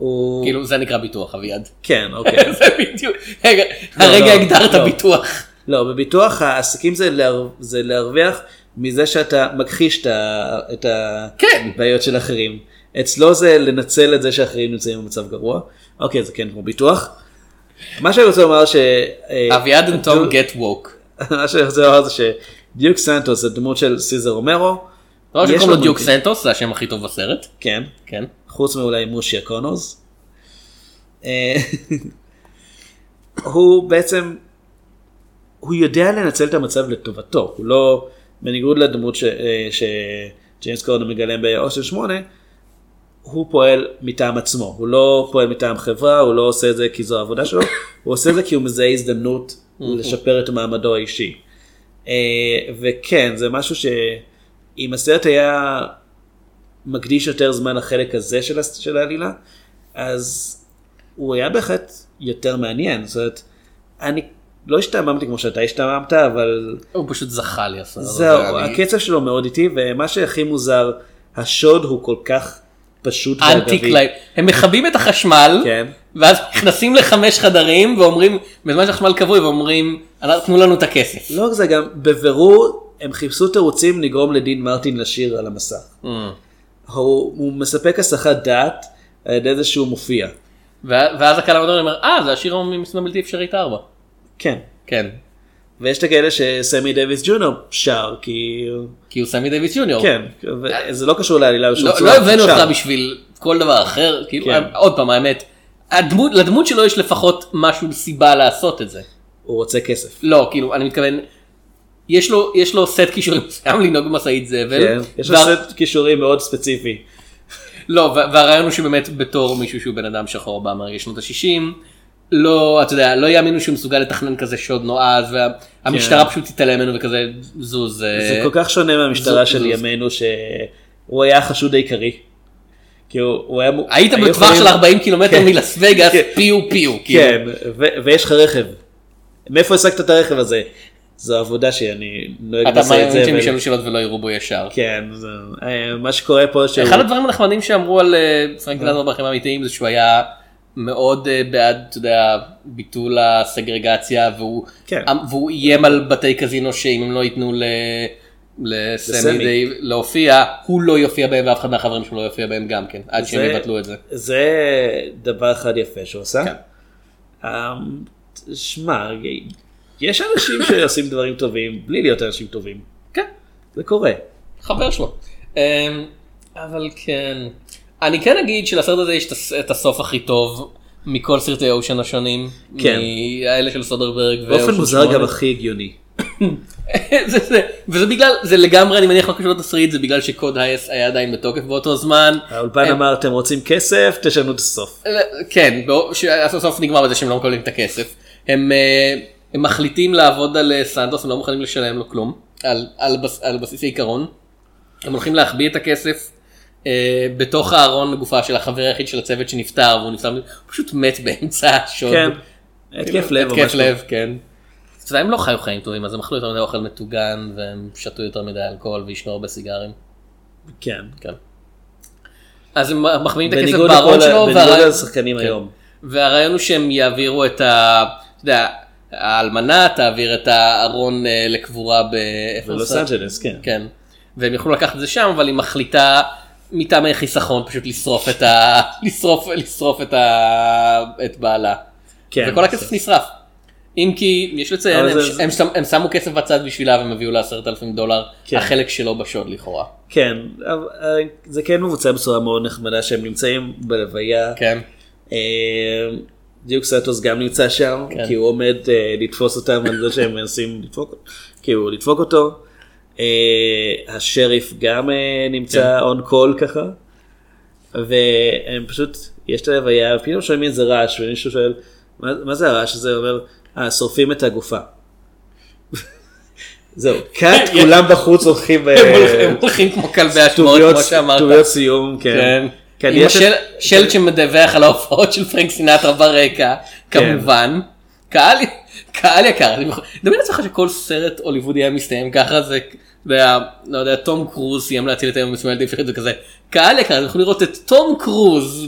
Speaker 2: הוא...
Speaker 1: כאילו זה נקרא ביטוח אביעד.
Speaker 2: כן, אוקיי. <laughs>
Speaker 1: זה בדיוק. רגע,
Speaker 2: לא,
Speaker 1: הרגע
Speaker 2: לא,
Speaker 1: הגדרת
Speaker 2: לא.
Speaker 1: ביטוח.
Speaker 2: לא, בביטוח העסקים זה, להר... זה להרוויח מזה שאתה מכחיש את, ה... את
Speaker 1: כן.
Speaker 2: הבעיות של אחרים. אצלו זה לנצל את זה שאחרים נמצאים במצב גרוע. אוקיי, זה כן כמו ביטוח. מה שאני רוצה לומר ש... אה,
Speaker 1: אביעד
Speaker 2: דו-
Speaker 1: get woke. <laughs>
Speaker 2: מה שאני רוצה לומר זה שדיוק סנטוס זה דמות של סיזר אומרו.
Speaker 1: לא שקוראים
Speaker 2: לו
Speaker 1: דיוק. סנטוס זה השם הכי טוב בסרט.
Speaker 2: כן.
Speaker 1: כן.
Speaker 2: חוץ מאולי מושי הקונוז. אה, הוא בעצם, הוא יודע לנצל את המצב לטובתו, הוא לא, בניגוד לדמות אה, שג'יימס קורדון מגלם באושן 8, הוא פועל מטעם עצמו, הוא לא פועל מטעם חברה, הוא לא עושה את זה כי זו העבודה שלו, הוא עושה את זה כי הוא מזהה הזדמנות לשפר את מעמדו האישי. אה, וכן, זה משהו שאם הסרט היה מקדיש יותר זמן לחלק הזה של, של העלילה, אז הוא היה בהחלט יותר מעניין. זאת אומרת, אני לא השתעממתי כמו שאתה השתעממת, אבל
Speaker 1: הוא פשוט זחל לי. הזה,
Speaker 2: זהו,
Speaker 1: אני-
Speaker 2: הקצב שלו מאוד איטי, ומה שהכי מוזר, השוד הוא כל כך פשוט
Speaker 1: אנטי
Speaker 2: ואגבי.
Speaker 1: קלייב. הם מכבים את החשמל,
Speaker 2: כן.
Speaker 1: ואז נכנסים לחמש חדרים ואומרים, בזמן שהחשמל כבוי ואומרים, "אנחנו- תנו לנו את הכסף.
Speaker 2: לא רק זה, גם בבירור הם חיפשו תירוצים לגרום לדין מרטין לשיר על המסך.
Speaker 1: Mm.
Speaker 2: הוא, הוא מספק הסחת דעת על ידי זה שהוא מופיע.
Speaker 1: ואז הקהל המדבר אומר, אה זה השיר ממשימה בלתי אפשרית 4.
Speaker 2: כן.
Speaker 1: כן.
Speaker 2: ויש את הכאלה שסמי דוויס ג'וניור שר, כי...
Speaker 1: כי הוא סמי דיוויס ג'וניור.
Speaker 2: כן, זה לא קשור לעלילה בשום
Speaker 1: לא,
Speaker 2: צורה,
Speaker 1: לא הבאנו. אותך בשביל כל דבר אחר, כאילו,
Speaker 2: כן.
Speaker 1: עוד פעם האמת, הדמות, לדמות שלו יש לפחות משהו סיבה לעשות את זה.
Speaker 2: הוא רוצה כסף.
Speaker 1: לא, כאילו, אני מתכוון, יש לו, יש לו סט כישורים מסוים לנהוג במשאית זבל.
Speaker 2: כן, יש לו
Speaker 1: וה-
Speaker 2: סט כישורים מאוד ספציפי.
Speaker 1: לא, וה- והרעיון הוא שבאמת בתור מישהו שהוא בן אדם שחור באמריקה שנות ה-60, לא, אתה יודע, לא יאמינו שהוא מסוגל לתכנן כזה שוד נועז, והמשטרה
Speaker 2: כן.
Speaker 1: פשוט תתעלם ממנו וכזה זוז.
Speaker 2: זה כל כך שונה מהמשטרה
Speaker 1: זו-
Speaker 2: של
Speaker 1: זו-
Speaker 2: ימינו שהוא היה החשוד העיקרי. כי הוא הוא היה... מו-
Speaker 1: היית בטווח
Speaker 2: יכולים-
Speaker 1: של 40 קילומטר
Speaker 2: כן.
Speaker 1: מלאס וגאס,
Speaker 2: כן.
Speaker 1: פיו פיו. כאילו.
Speaker 2: כן, ו- ויש לך רכב. מאיפה השגת את הרכב הזה? זו עבודה שאני נוהג
Speaker 1: אתה
Speaker 2: לעשות את זה.
Speaker 1: מאמין שהם ישאלו שאלות ולא יראו בו ישר.
Speaker 2: כן, זה- אה, מה שקורה פה שהוא...
Speaker 1: אחד הדברים הנחמדים שאמרו על אה, פרנק לנדור בחיים האמיתיים זה שהוא היה מאוד אה, בעד, אתה יודע, ביטול הסגרגציה והוא
Speaker 2: כן.
Speaker 1: והוא איים על בתי קזינו שאם הם לא ייתנו ל... לסמי. די להופיע, הוא לא יופיע בהם ואף אחד מהחברים שלו לא יופיע בהם גם כן, עד שהם יבטלו את זה.
Speaker 2: זה דבר אחד יפה שהוא עשה.
Speaker 1: כן.
Speaker 2: אמ, שמע, יש אנשים שעושים דברים טובים בלי להיות אנשים טובים.
Speaker 1: כן,
Speaker 2: זה קורה.
Speaker 1: חבר שלו. אמ, אבל כן, אני כן אגיד שלסרט הזה יש את הס- את הסוף הכי טוב מכל סרטי אושן השונים,
Speaker 2: כן.
Speaker 1: מהאלה של סודרברג
Speaker 2: באופן מוזר. גם הכי הגיוני. <laughs>
Speaker 1: זה, זה, וזה בגלל, זה לגמרי אני מניח לא קשור לתסריט, זה בגלל שקוד הייס היה עדיין בתוקף באותו זמן.
Speaker 2: האולפן
Speaker 1: הם-
Speaker 2: אמר אתם רוצים כסף תשנו את הסוף.
Speaker 1: כן, בא- שהסוף נגמר בזה שהם לא מקבלים את הכסף. הם, אה, הם מחליטים לעבוד על אה, סנטוס, הם לא מוכנים לשלם לו כלום, על, על, בס, על בסיס העיקרון. הם הולכים להחביא את הכסף אה, בתוך הארון גופה של החבר היחיד של הצוות שנפטר, והוא נפטר, הוא פשוט מת באמצע השוד.
Speaker 2: כן. התקף לב.
Speaker 1: התקף. לב, כן. אתה יודע, הם לא חיו חיים טובים, אז הם אכלו יותר מדי אוכל מטוגן, והם שתו יותר מדי אלכוהול ועישנו הרבה סיגרים.
Speaker 2: כן.
Speaker 1: כן. אז הם מחביאים את הכסף בארון שלו,
Speaker 2: בניגוד לשחקנים
Speaker 1: כן.
Speaker 2: היום.
Speaker 1: והרעיון הוא שהם יעבירו את ה... אתה יודע, האלמנה תעביר את הארון אה, לקבורה ב...
Speaker 2: בלוס? אנג'לס כן.
Speaker 1: כן. והם יוכלו לקחת את זה שם, אבל היא מחליטה מטעמי חיסכון פשוט לשרוף את ה... <laughs> לשרוף, לשרוף את, ה... את בעלה.
Speaker 2: כן.
Speaker 1: וכל הכסף נשרף. אם כי יש לציין, הם,
Speaker 2: זה-
Speaker 1: הם, הם שמו כסף בצד בשבילה והם הביאו לה עשרת אלפים דולר,
Speaker 2: כן.
Speaker 1: החלק שלו בשוד לכאורה.
Speaker 2: כן. אה, זה כן מבוצע בצורה מאוד נחמדה שהם נמצאים בלוויה.
Speaker 1: כן.
Speaker 2: דיוק סטוס גם נמצא שם
Speaker 1: כן.
Speaker 2: כי הוא עומד אה, לתפוס אותם על זה שהם מנסים לדפוק כאילו לדפוק אותו. אה, השריף גם אה, נמצא
Speaker 1: כן.
Speaker 2: און קול ככה. והם פשוט יש את הלוויה ופתאום שומעים איזה רעש ומישהו שואל מה, מה זה הרעש הזה הוא אומר אה שורפים את הגופה. <laughs> זהו קאט <laughs> כולם בחוץ הולכים אה,
Speaker 1: הם הולכים- הם הולכים כמו כלבי
Speaker 2: כתוביות
Speaker 1: כמו שאמרת.
Speaker 2: כתוביות סיום כן.
Speaker 1: כן.
Speaker 2: כן,
Speaker 1: עם
Speaker 2: יש את-
Speaker 1: השל- שלט שמדווח על ההופעות של פרנק סינטרה ברקע,
Speaker 2: כן.
Speaker 1: כמובן. קהל קהל יקר, אני דמיין לעצמך שכל סרט הוליוודי היה מסתיים ככה, זה, לא יודע, תום קרוז סיים להציל את היום המסוים דיפרנט וכזה. קהל יקר, אנחנו יכולים לראות את תום קרוז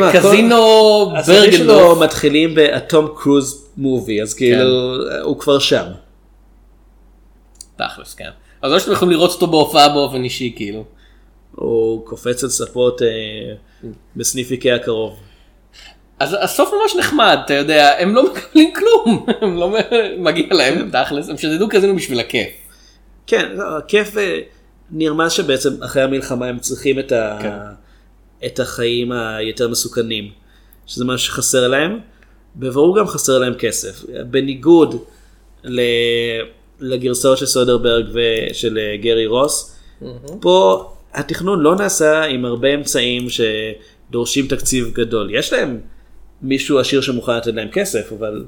Speaker 1: בקזינו
Speaker 2: הסרטים שלו
Speaker 1: ברגנדורף.
Speaker 2: מתחילים באטום קרוז מובי אז כאילו הוא כבר שם.
Speaker 1: תכלס, כן. אז לא שאתם יכולים לראות אותו בהופעה באופן אישי, כאילו.
Speaker 2: הוא קופץ על ספות אה, בסניף איקאה הקרוב.
Speaker 1: אז הסוף ממש נחמד, אתה יודע, הם לא מקבלים כלום, <laughs> הם לא מגיע להם תכלס, הם שדדו קזינו בשביל הכיף.
Speaker 2: כן, לא, כיף אה, נרמז שבעצם אחרי המלחמה הם צריכים את, ה...
Speaker 1: כן.
Speaker 2: את החיים היותר מסוכנים, שזה משהו שחסר להם, בברור גם חסר להם כסף. בניגוד ל... לגרסאות של סודרברג ושל אה, גרי רוס, פה התכנון לא נעשה עם הרבה אמצעים שדורשים תקציב גדול. יש להם מישהו עשיר שמוכן לתת להם כסף, אבל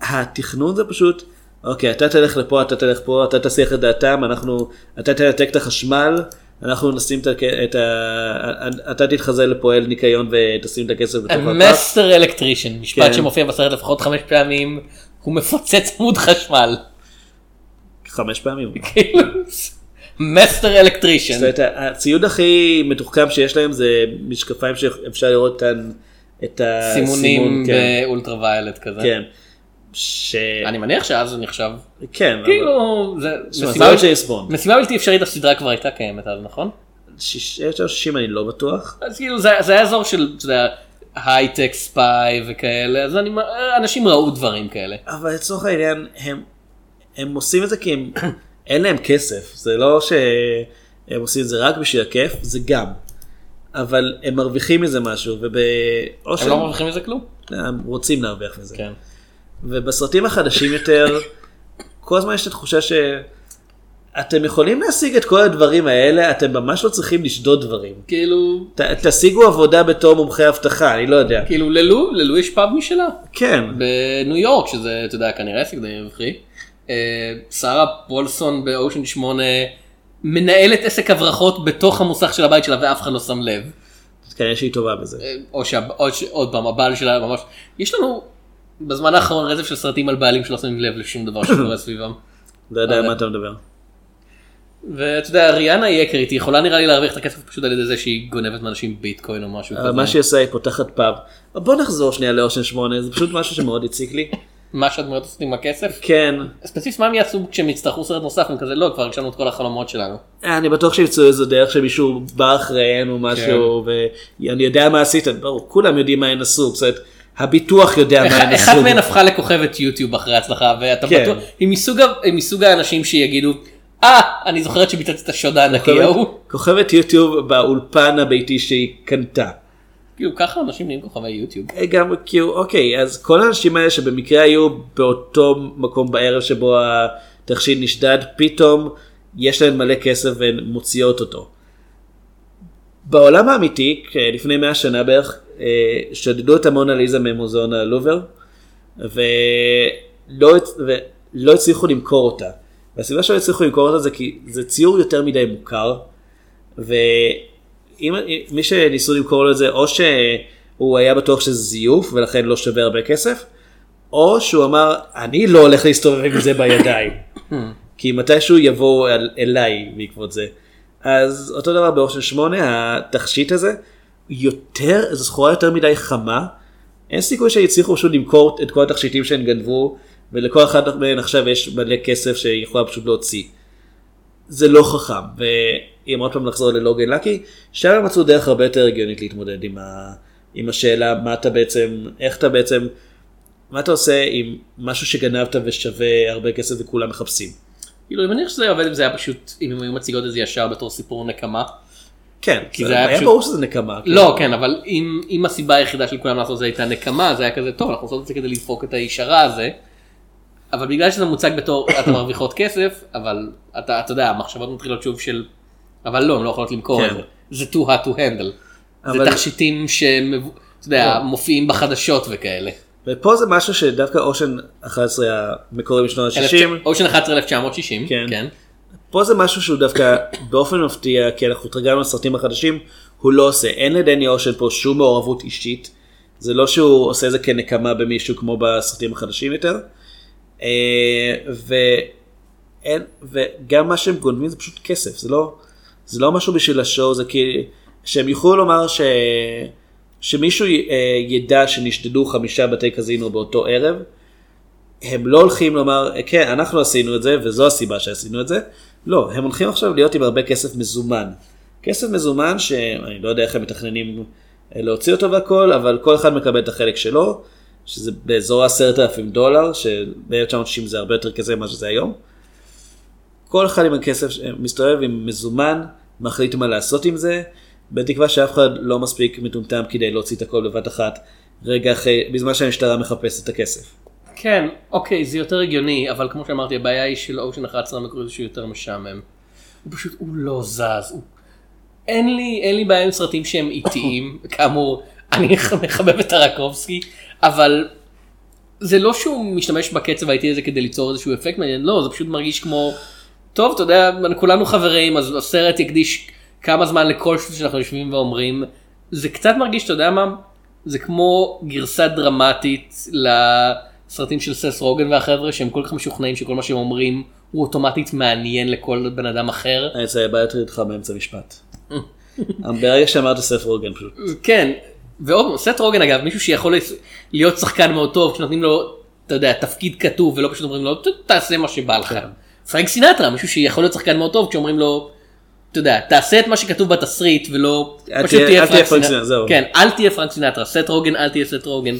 Speaker 2: התכנון זה פשוט, אוקיי, אתה תלך לפה, אתה תלך פה, אתה תסיח את דעתם, אנחנו, אתה תנתק את החשמל, אנחנו נשים את, הכ- את ה... אתה תתחזה לפועל ניקיון ותשים את הכסף בתוך הפארק.
Speaker 1: master electrician, משפט
Speaker 2: כן.
Speaker 1: שמופיע בסרט לפחות חמש פעמים, הוא מפוצץ עמוד חשמל.
Speaker 2: חמש פעמים. <laughs>
Speaker 1: master electrician.
Speaker 2: זאת אומרת, הציוד הכי מתוחכם שיש להם זה משקפיים שאפשר לראות את הסימון.
Speaker 1: סימונים
Speaker 2: כן.
Speaker 1: ב ultraviolet כזה.
Speaker 2: כן. ש...
Speaker 1: אני מניח שאז זה נחשב.
Speaker 2: כן.
Speaker 1: כאילו, זה משימה בלתי- אפשרית הסדרה כבר הייתה קיימת אז, נכון?
Speaker 2: שיש- 1960 אני לא בטוח.
Speaker 1: אז כאילו זה זה היה אזור של, הייטק ספיי וכאלה, אז אני, אנשים ראו דברים כאלה.
Speaker 2: אבל לצורך העניין הם, הם עושים את זה כי הם, אין להם כסף זה לא שהם עושים את זה רק בשביל הכיף זה גם. אבל הם מרוויחים מזה משהו ובאו
Speaker 1: הם לא מרוויחים מזה כלום.
Speaker 2: הם רוצים להרוויח מזה.
Speaker 1: כן.
Speaker 2: ובסרטים החדשים יותר <laughs> כל הזמן יש את התחושה שאתם יכולים להשיג את כל הדברים האלה אתם ממש לא צריכים לשדוד דברים.
Speaker 1: כאילו,
Speaker 2: ת, תשיגו עבודה בתור מומחי אבטחה אני לא יודע.
Speaker 1: כאילו ללו, ללו יש פאב משלה.
Speaker 2: כן.
Speaker 1: בניו יורק, שזה, אתה יודע, כנראה עסק די רווחי. אה, שרה פולסון באושן 8 מנהלת עסק הברחות בתוך המוסך של הבית שלה ואף אחד לא שם לב.
Speaker 2: כנראה שהיא טובה בזה.
Speaker 1: אה, או שעוד פעם הבעל שלה ממש, יש לנו בזמן האחרון רצף של סרטים על בעלים שלא שמים לב לשום דבר שקורה סביבם.
Speaker 2: לא יודע
Speaker 1: אבל-
Speaker 2: מה אתה מדבר.
Speaker 1: ואתה יודע, ריאנה היא יקרית, היא יכולה נראה לי להרוויח את הכסף פשוט על ידי זה שהיא גונבת מאנשים ביטקוין או משהו כזה.
Speaker 2: מה שהיא עושה היא פותחת פאב. בוא נחזור שנייה לאושן 8 זה פשוט משהו שמאוד הציק לי.
Speaker 1: מה שהדמויות עושות עם הכסף?
Speaker 2: כן.
Speaker 1: ספציפית מה הם יעשו כשהם יצטרכו סרט נוסף, הם כזה לא, כבר הגשמנו את כל החלומות שלנו.
Speaker 2: אני בטוח שימצאו איזה דרך שמישהו בא אחריהם או משהו ואני יודע מה עשיתם. ברור כולם יודעים מה הם עשו. אומרת, הביטוח יודע מה הם עשו.
Speaker 1: אחת מהן הפכה לכוכבת יוטיוב אחרי ההצלחה, ואתה
Speaker 2: כן.
Speaker 1: בטוח, היא מסוג האנשים שיגידו, אה, אני זוכרת שביצעתי את השוד הענקי ההוא.
Speaker 2: כוכבת יוטיוב באולפן הביתי שהיא קנתה.
Speaker 1: כאילו ככה אנשים נהיים כוכבי יוטיוב.
Speaker 2: גם כאילו אוקיי אז כל האנשים האלה שבמקרה היו באותו מקום בערב שבו התכשיט נשדד פתאום יש להם מלא כסף והן מוציאות אותו. בעולם האמיתי לפני 100 שנה בערך אה, שדדו את המונליזה ממוזיאון הלובר ולא, ולא הצליחו למכור אותה. והסיבה שלא הצליחו למכור אותה זה כי זה ציור יותר מדי מוכר ומי שניסו למכור לו את זה או שהוא היה בטוח שזה זיוף ולכן לא שווה הרבה כסף או שהוא אמר אני לא הולך להסתובב עם זה בידיים <laughs> כי מתישהו יבואו אל, אליי בעקבות זה. אז אותו דבר באושן 8 התכשיט הזה יותר זו סחורה יותר מדי חמה אין סיכוי שיצליחו פשוט למכור את כל התכשיטים שהם גנבו ולכל אחד מהן עכשיו יש מלא כסף שהיא יכולה פשוט להוציא. זה לא חכם ואם עוד פעם נחזור ללוגן לקי שם הם מצאו דרך הרבה יותר הגיונית להתמודד עם, ה... עם השאלה מה אתה בעצם איך אתה בעצם מה אתה עושה עם משהו שגנבת ושווה הרבה כסף וכולם מחפשים.
Speaker 1: כאילו אני מניח שזה עובד אם זה היה פשוט אם הם היו מציגות את זה ישר בתור סיפור נקמה.
Speaker 2: כן,
Speaker 1: כי זה היה
Speaker 2: היה
Speaker 1: פשוט-
Speaker 2: ברור שזה נקמה. כן.
Speaker 1: לא כן אבל אם אם הסיבה היחידה של כולם לעשות זה הייתה נקמה זה היה כזה טוב אנחנו עושות את זה כדי לדפוק את האיש הרע הזה. אבל בגלל שזה מוצג בתור אתה מרוויחות כסף אבל אתה אתה יודע המחשבות מתחילות שוב של אבל לא הם לא יכולות למכור
Speaker 2: כן.
Speaker 1: את זה זה too hard to handle. זה
Speaker 2: אבל-
Speaker 1: תכשיטים שמופיעים בחדשות וכאלה.
Speaker 2: ופה זה משהו שדווקא אושן 11 המקורי משנות ה-60,
Speaker 1: אושן 11 1960
Speaker 2: כן.
Speaker 1: כן.
Speaker 2: פה זה משהו שהוא דווקא <coughs> באופן מפתיע, כי אנחנו התרגלנו לסרטים החדשים, הוא לא עושה, אין לדני אושן פה שום מעורבות אישית, זה לא שהוא עושה זה כנקמה במישהו כמו בסרטים החדשים יותר, אה, ואין, וגם מה שהם גונבים זה פשוט כסף, זה לא, זה לא משהו בשביל השואו, זה כי שהם יוכלו לומר ש... שמישהו אה, ידע שנשדדו חמישה בתי קזינו באותו ערב, הם לא הולכים לומר, כן, אנחנו עשינו את זה וזו הסיבה שעשינו את זה. לא, הם הולכים עכשיו להיות עם הרבה כסף מזומן. כסף מזומן שאני לא יודע איך הם מתכננים אה, להוציא אותו והכל, אבל כל אחד מקבל את החלק שלו, שזה באזור עשרת אלפים דולר, שב-1960 זה הרבה יותר כזה ממה שזה היום. כל אחד עם הכסף מסתובב עם מזומן, מחליט מה לעשות עם זה, בתקווה שאף אחד לא מספיק מטומטם כדי להוציא את הכל בבת אחת, רגע אחרי, בזמן שהמשטרה מחפשת את הכסף.
Speaker 1: כן, אוקיי, זה יותר הגיוני, אבל כמו שאמרתי, הבעיה היא של אושן 11 המקורי שהוא יותר משעמם. הוא פשוט, הוא לא זז. הוא... אין לי, אין לי בעיה עם סרטים שהם איטיים, <laughs> כאמור, אני <laughs> מחבב את טרקובסקי, אבל זה לא שהוא משתמש בקצב האיטי הזה כדי ליצור איזשהו אפקט מעניין, לא, זה פשוט מרגיש כמו, טוב, אתה יודע, כולנו חברים, אז הסרט יקדיש כמה זמן לכל שטות שאנחנו יושבים ואומרים, זה קצת מרגיש, אתה יודע מה, זה כמו גרסה דרמטית לסרטים של סס רוגן והחבר'ה שהם כל כך משוכנעים שכל מה שהם אומרים הוא אוטומטית מעניין לכל בן אדם אחר.
Speaker 2: אני רוצה בעיה יותר איתך באמצע משפט. ברגע שאמרת סף רוגן פשוט.
Speaker 1: כן, ועוד סת' רוגן אגב, מישהו שיכול להיות שחקן מאוד טוב, כשנותנים לו, אתה יודע, תפקיד כתוב ולא פשוט אומרים לו, "ת- תעשה מה שבא לך. פרנק סינטרה, מישהו שיכול להיות שחקן מאוד טוב, כשאומרים לו, אתה יודע, תעשה את מה שכתוב בתסריט ולא, פשוט
Speaker 2: תהיה-
Speaker 1: פרנק סינטרה.
Speaker 2: זהו.
Speaker 1: כן, אל תהיה פרנק סינטרה, סת' רוגן, אל תהיה סת' רוגן.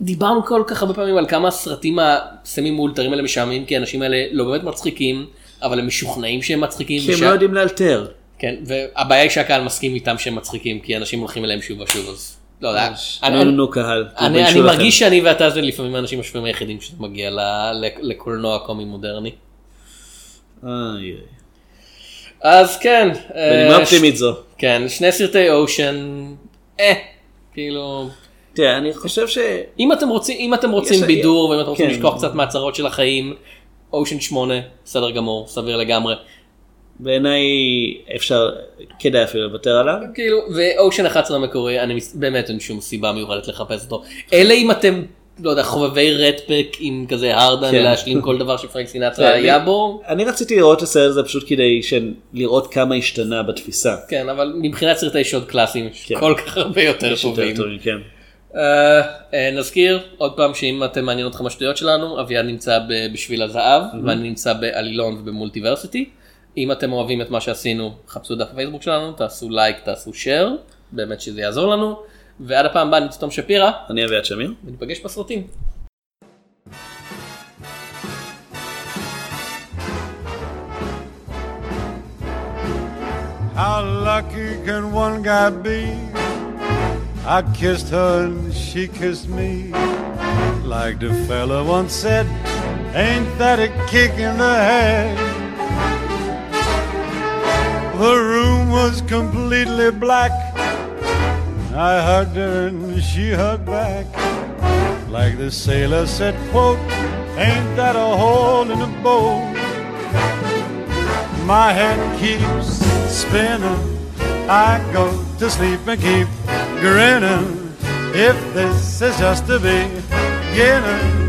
Speaker 1: דיברנו כל כך הרבה פעמים על כמה הסרטים הסמי מאולתרים האלה משעממים, כי האנשים האלה לא באמת מצחיקים, אבל הם משוכנעים שהם מצחיקים.
Speaker 2: כי הם לא יודעים לאלתר.
Speaker 1: כן, והבעיה היא שהקהל מסכים איתם שהם מצחיקים, כי אנשים הולכים אליהם שוב ושוב, אז לא יודע. אני-
Speaker 2: נו קהל.
Speaker 1: אני אני. מרגיש שאני ואתה זה לפעמים האנשים השפויים היחידים שאתה מגיע לקולנוע קומי מודרני.
Speaker 2: איי.
Speaker 1: אז כן.
Speaker 2: בנימה
Speaker 1: אה,
Speaker 2: אופטימית זו.
Speaker 1: כן, שני סרטי אושן, אה, כאילו,
Speaker 2: תראה, אני חושב ש...
Speaker 1: אם אתם רוצים, אם אתם רוצים
Speaker 2: יש-
Speaker 1: בידור ואם אתם רוצים
Speaker 2: כן.
Speaker 1: לשכוח קצת מהצרות של החיים, אושן 8, בסדר גמור, סביר לגמרי.
Speaker 2: בעיניי אפשר, כדאי אפילו לוותר עליו.
Speaker 1: כאילו, ואושן 11 המקורי, אני באמת אין שום סיבה מיוחדת לחפש אותו. אלא אם אתם, לא יודע, חובבי רדפק עם כזה הרדן
Speaker 2: כן.
Speaker 1: להשלים כל דבר שפרנק סינטרה
Speaker 2: כן,
Speaker 1: היה בו.
Speaker 2: אני רציתי לראות את הסרט הזה פשוט כדי לראות כמה השתנה בתפיסה.
Speaker 1: כן, אבל מבחינת סרטי שוד קלאסיים יש
Speaker 2: כן.
Speaker 1: כל כך הרבה יותר טובים.
Speaker 2: טובים, כן.
Speaker 1: אה, נזכיר עוד פעם שאם אתם מעניין אתכם השטויות שלנו, אביעד נמצא ב- בשביל הזהב ואני נמצא בעלילון ובמולטיברסיטי. אם אתם אוהבים את מה שעשינו, חפשו דף הפייסבוק שלנו, תעשו לייק, תעשו share, באמת שזה יעזור לנו. ועד הפעם הבאה אני תום שפירא,
Speaker 2: אני אביעד שמיר.
Speaker 1: וניפגש בסרטים.
Speaker 8: How lucky can one guy be I kissed her and she kissed me. Like the fella once said, ain't that a kick in the head? The room was completely black. I hugged her and she hugged back. Like the sailor said, quote, ain't that a hole in the boat? My head keeps spinning. I go to sleep and keep grinning. If this is just the beginning,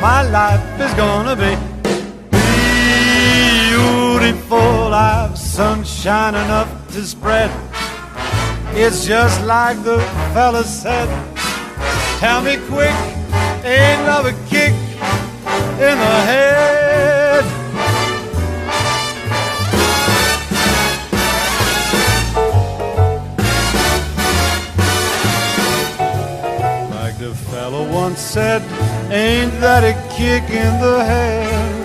Speaker 8: my life is gonna be beautiful. I've sunshine enough to spread. It's just like the fella said. Tell me quick, ain't love a kick in the head? Like the fellow once said, ain't that a kick in the head?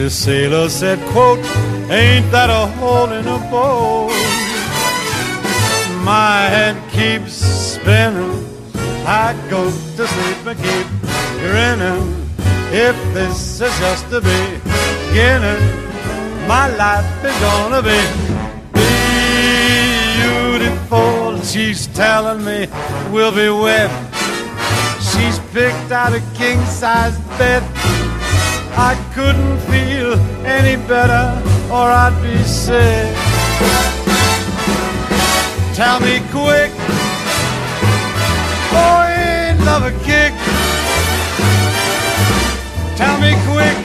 Speaker 8: The sailor said, quote, ain't that a hole in a boat? My head keeps spinning. I go to sleep and keep grinning. If this is just the beginning, my life is gonna be beautiful. She's telling me we'll be wed. She's picked out a king size bed. I couldn't feel any better or I'd be sick. Tell me quick, boy, ain't love a kick? Tell me quick.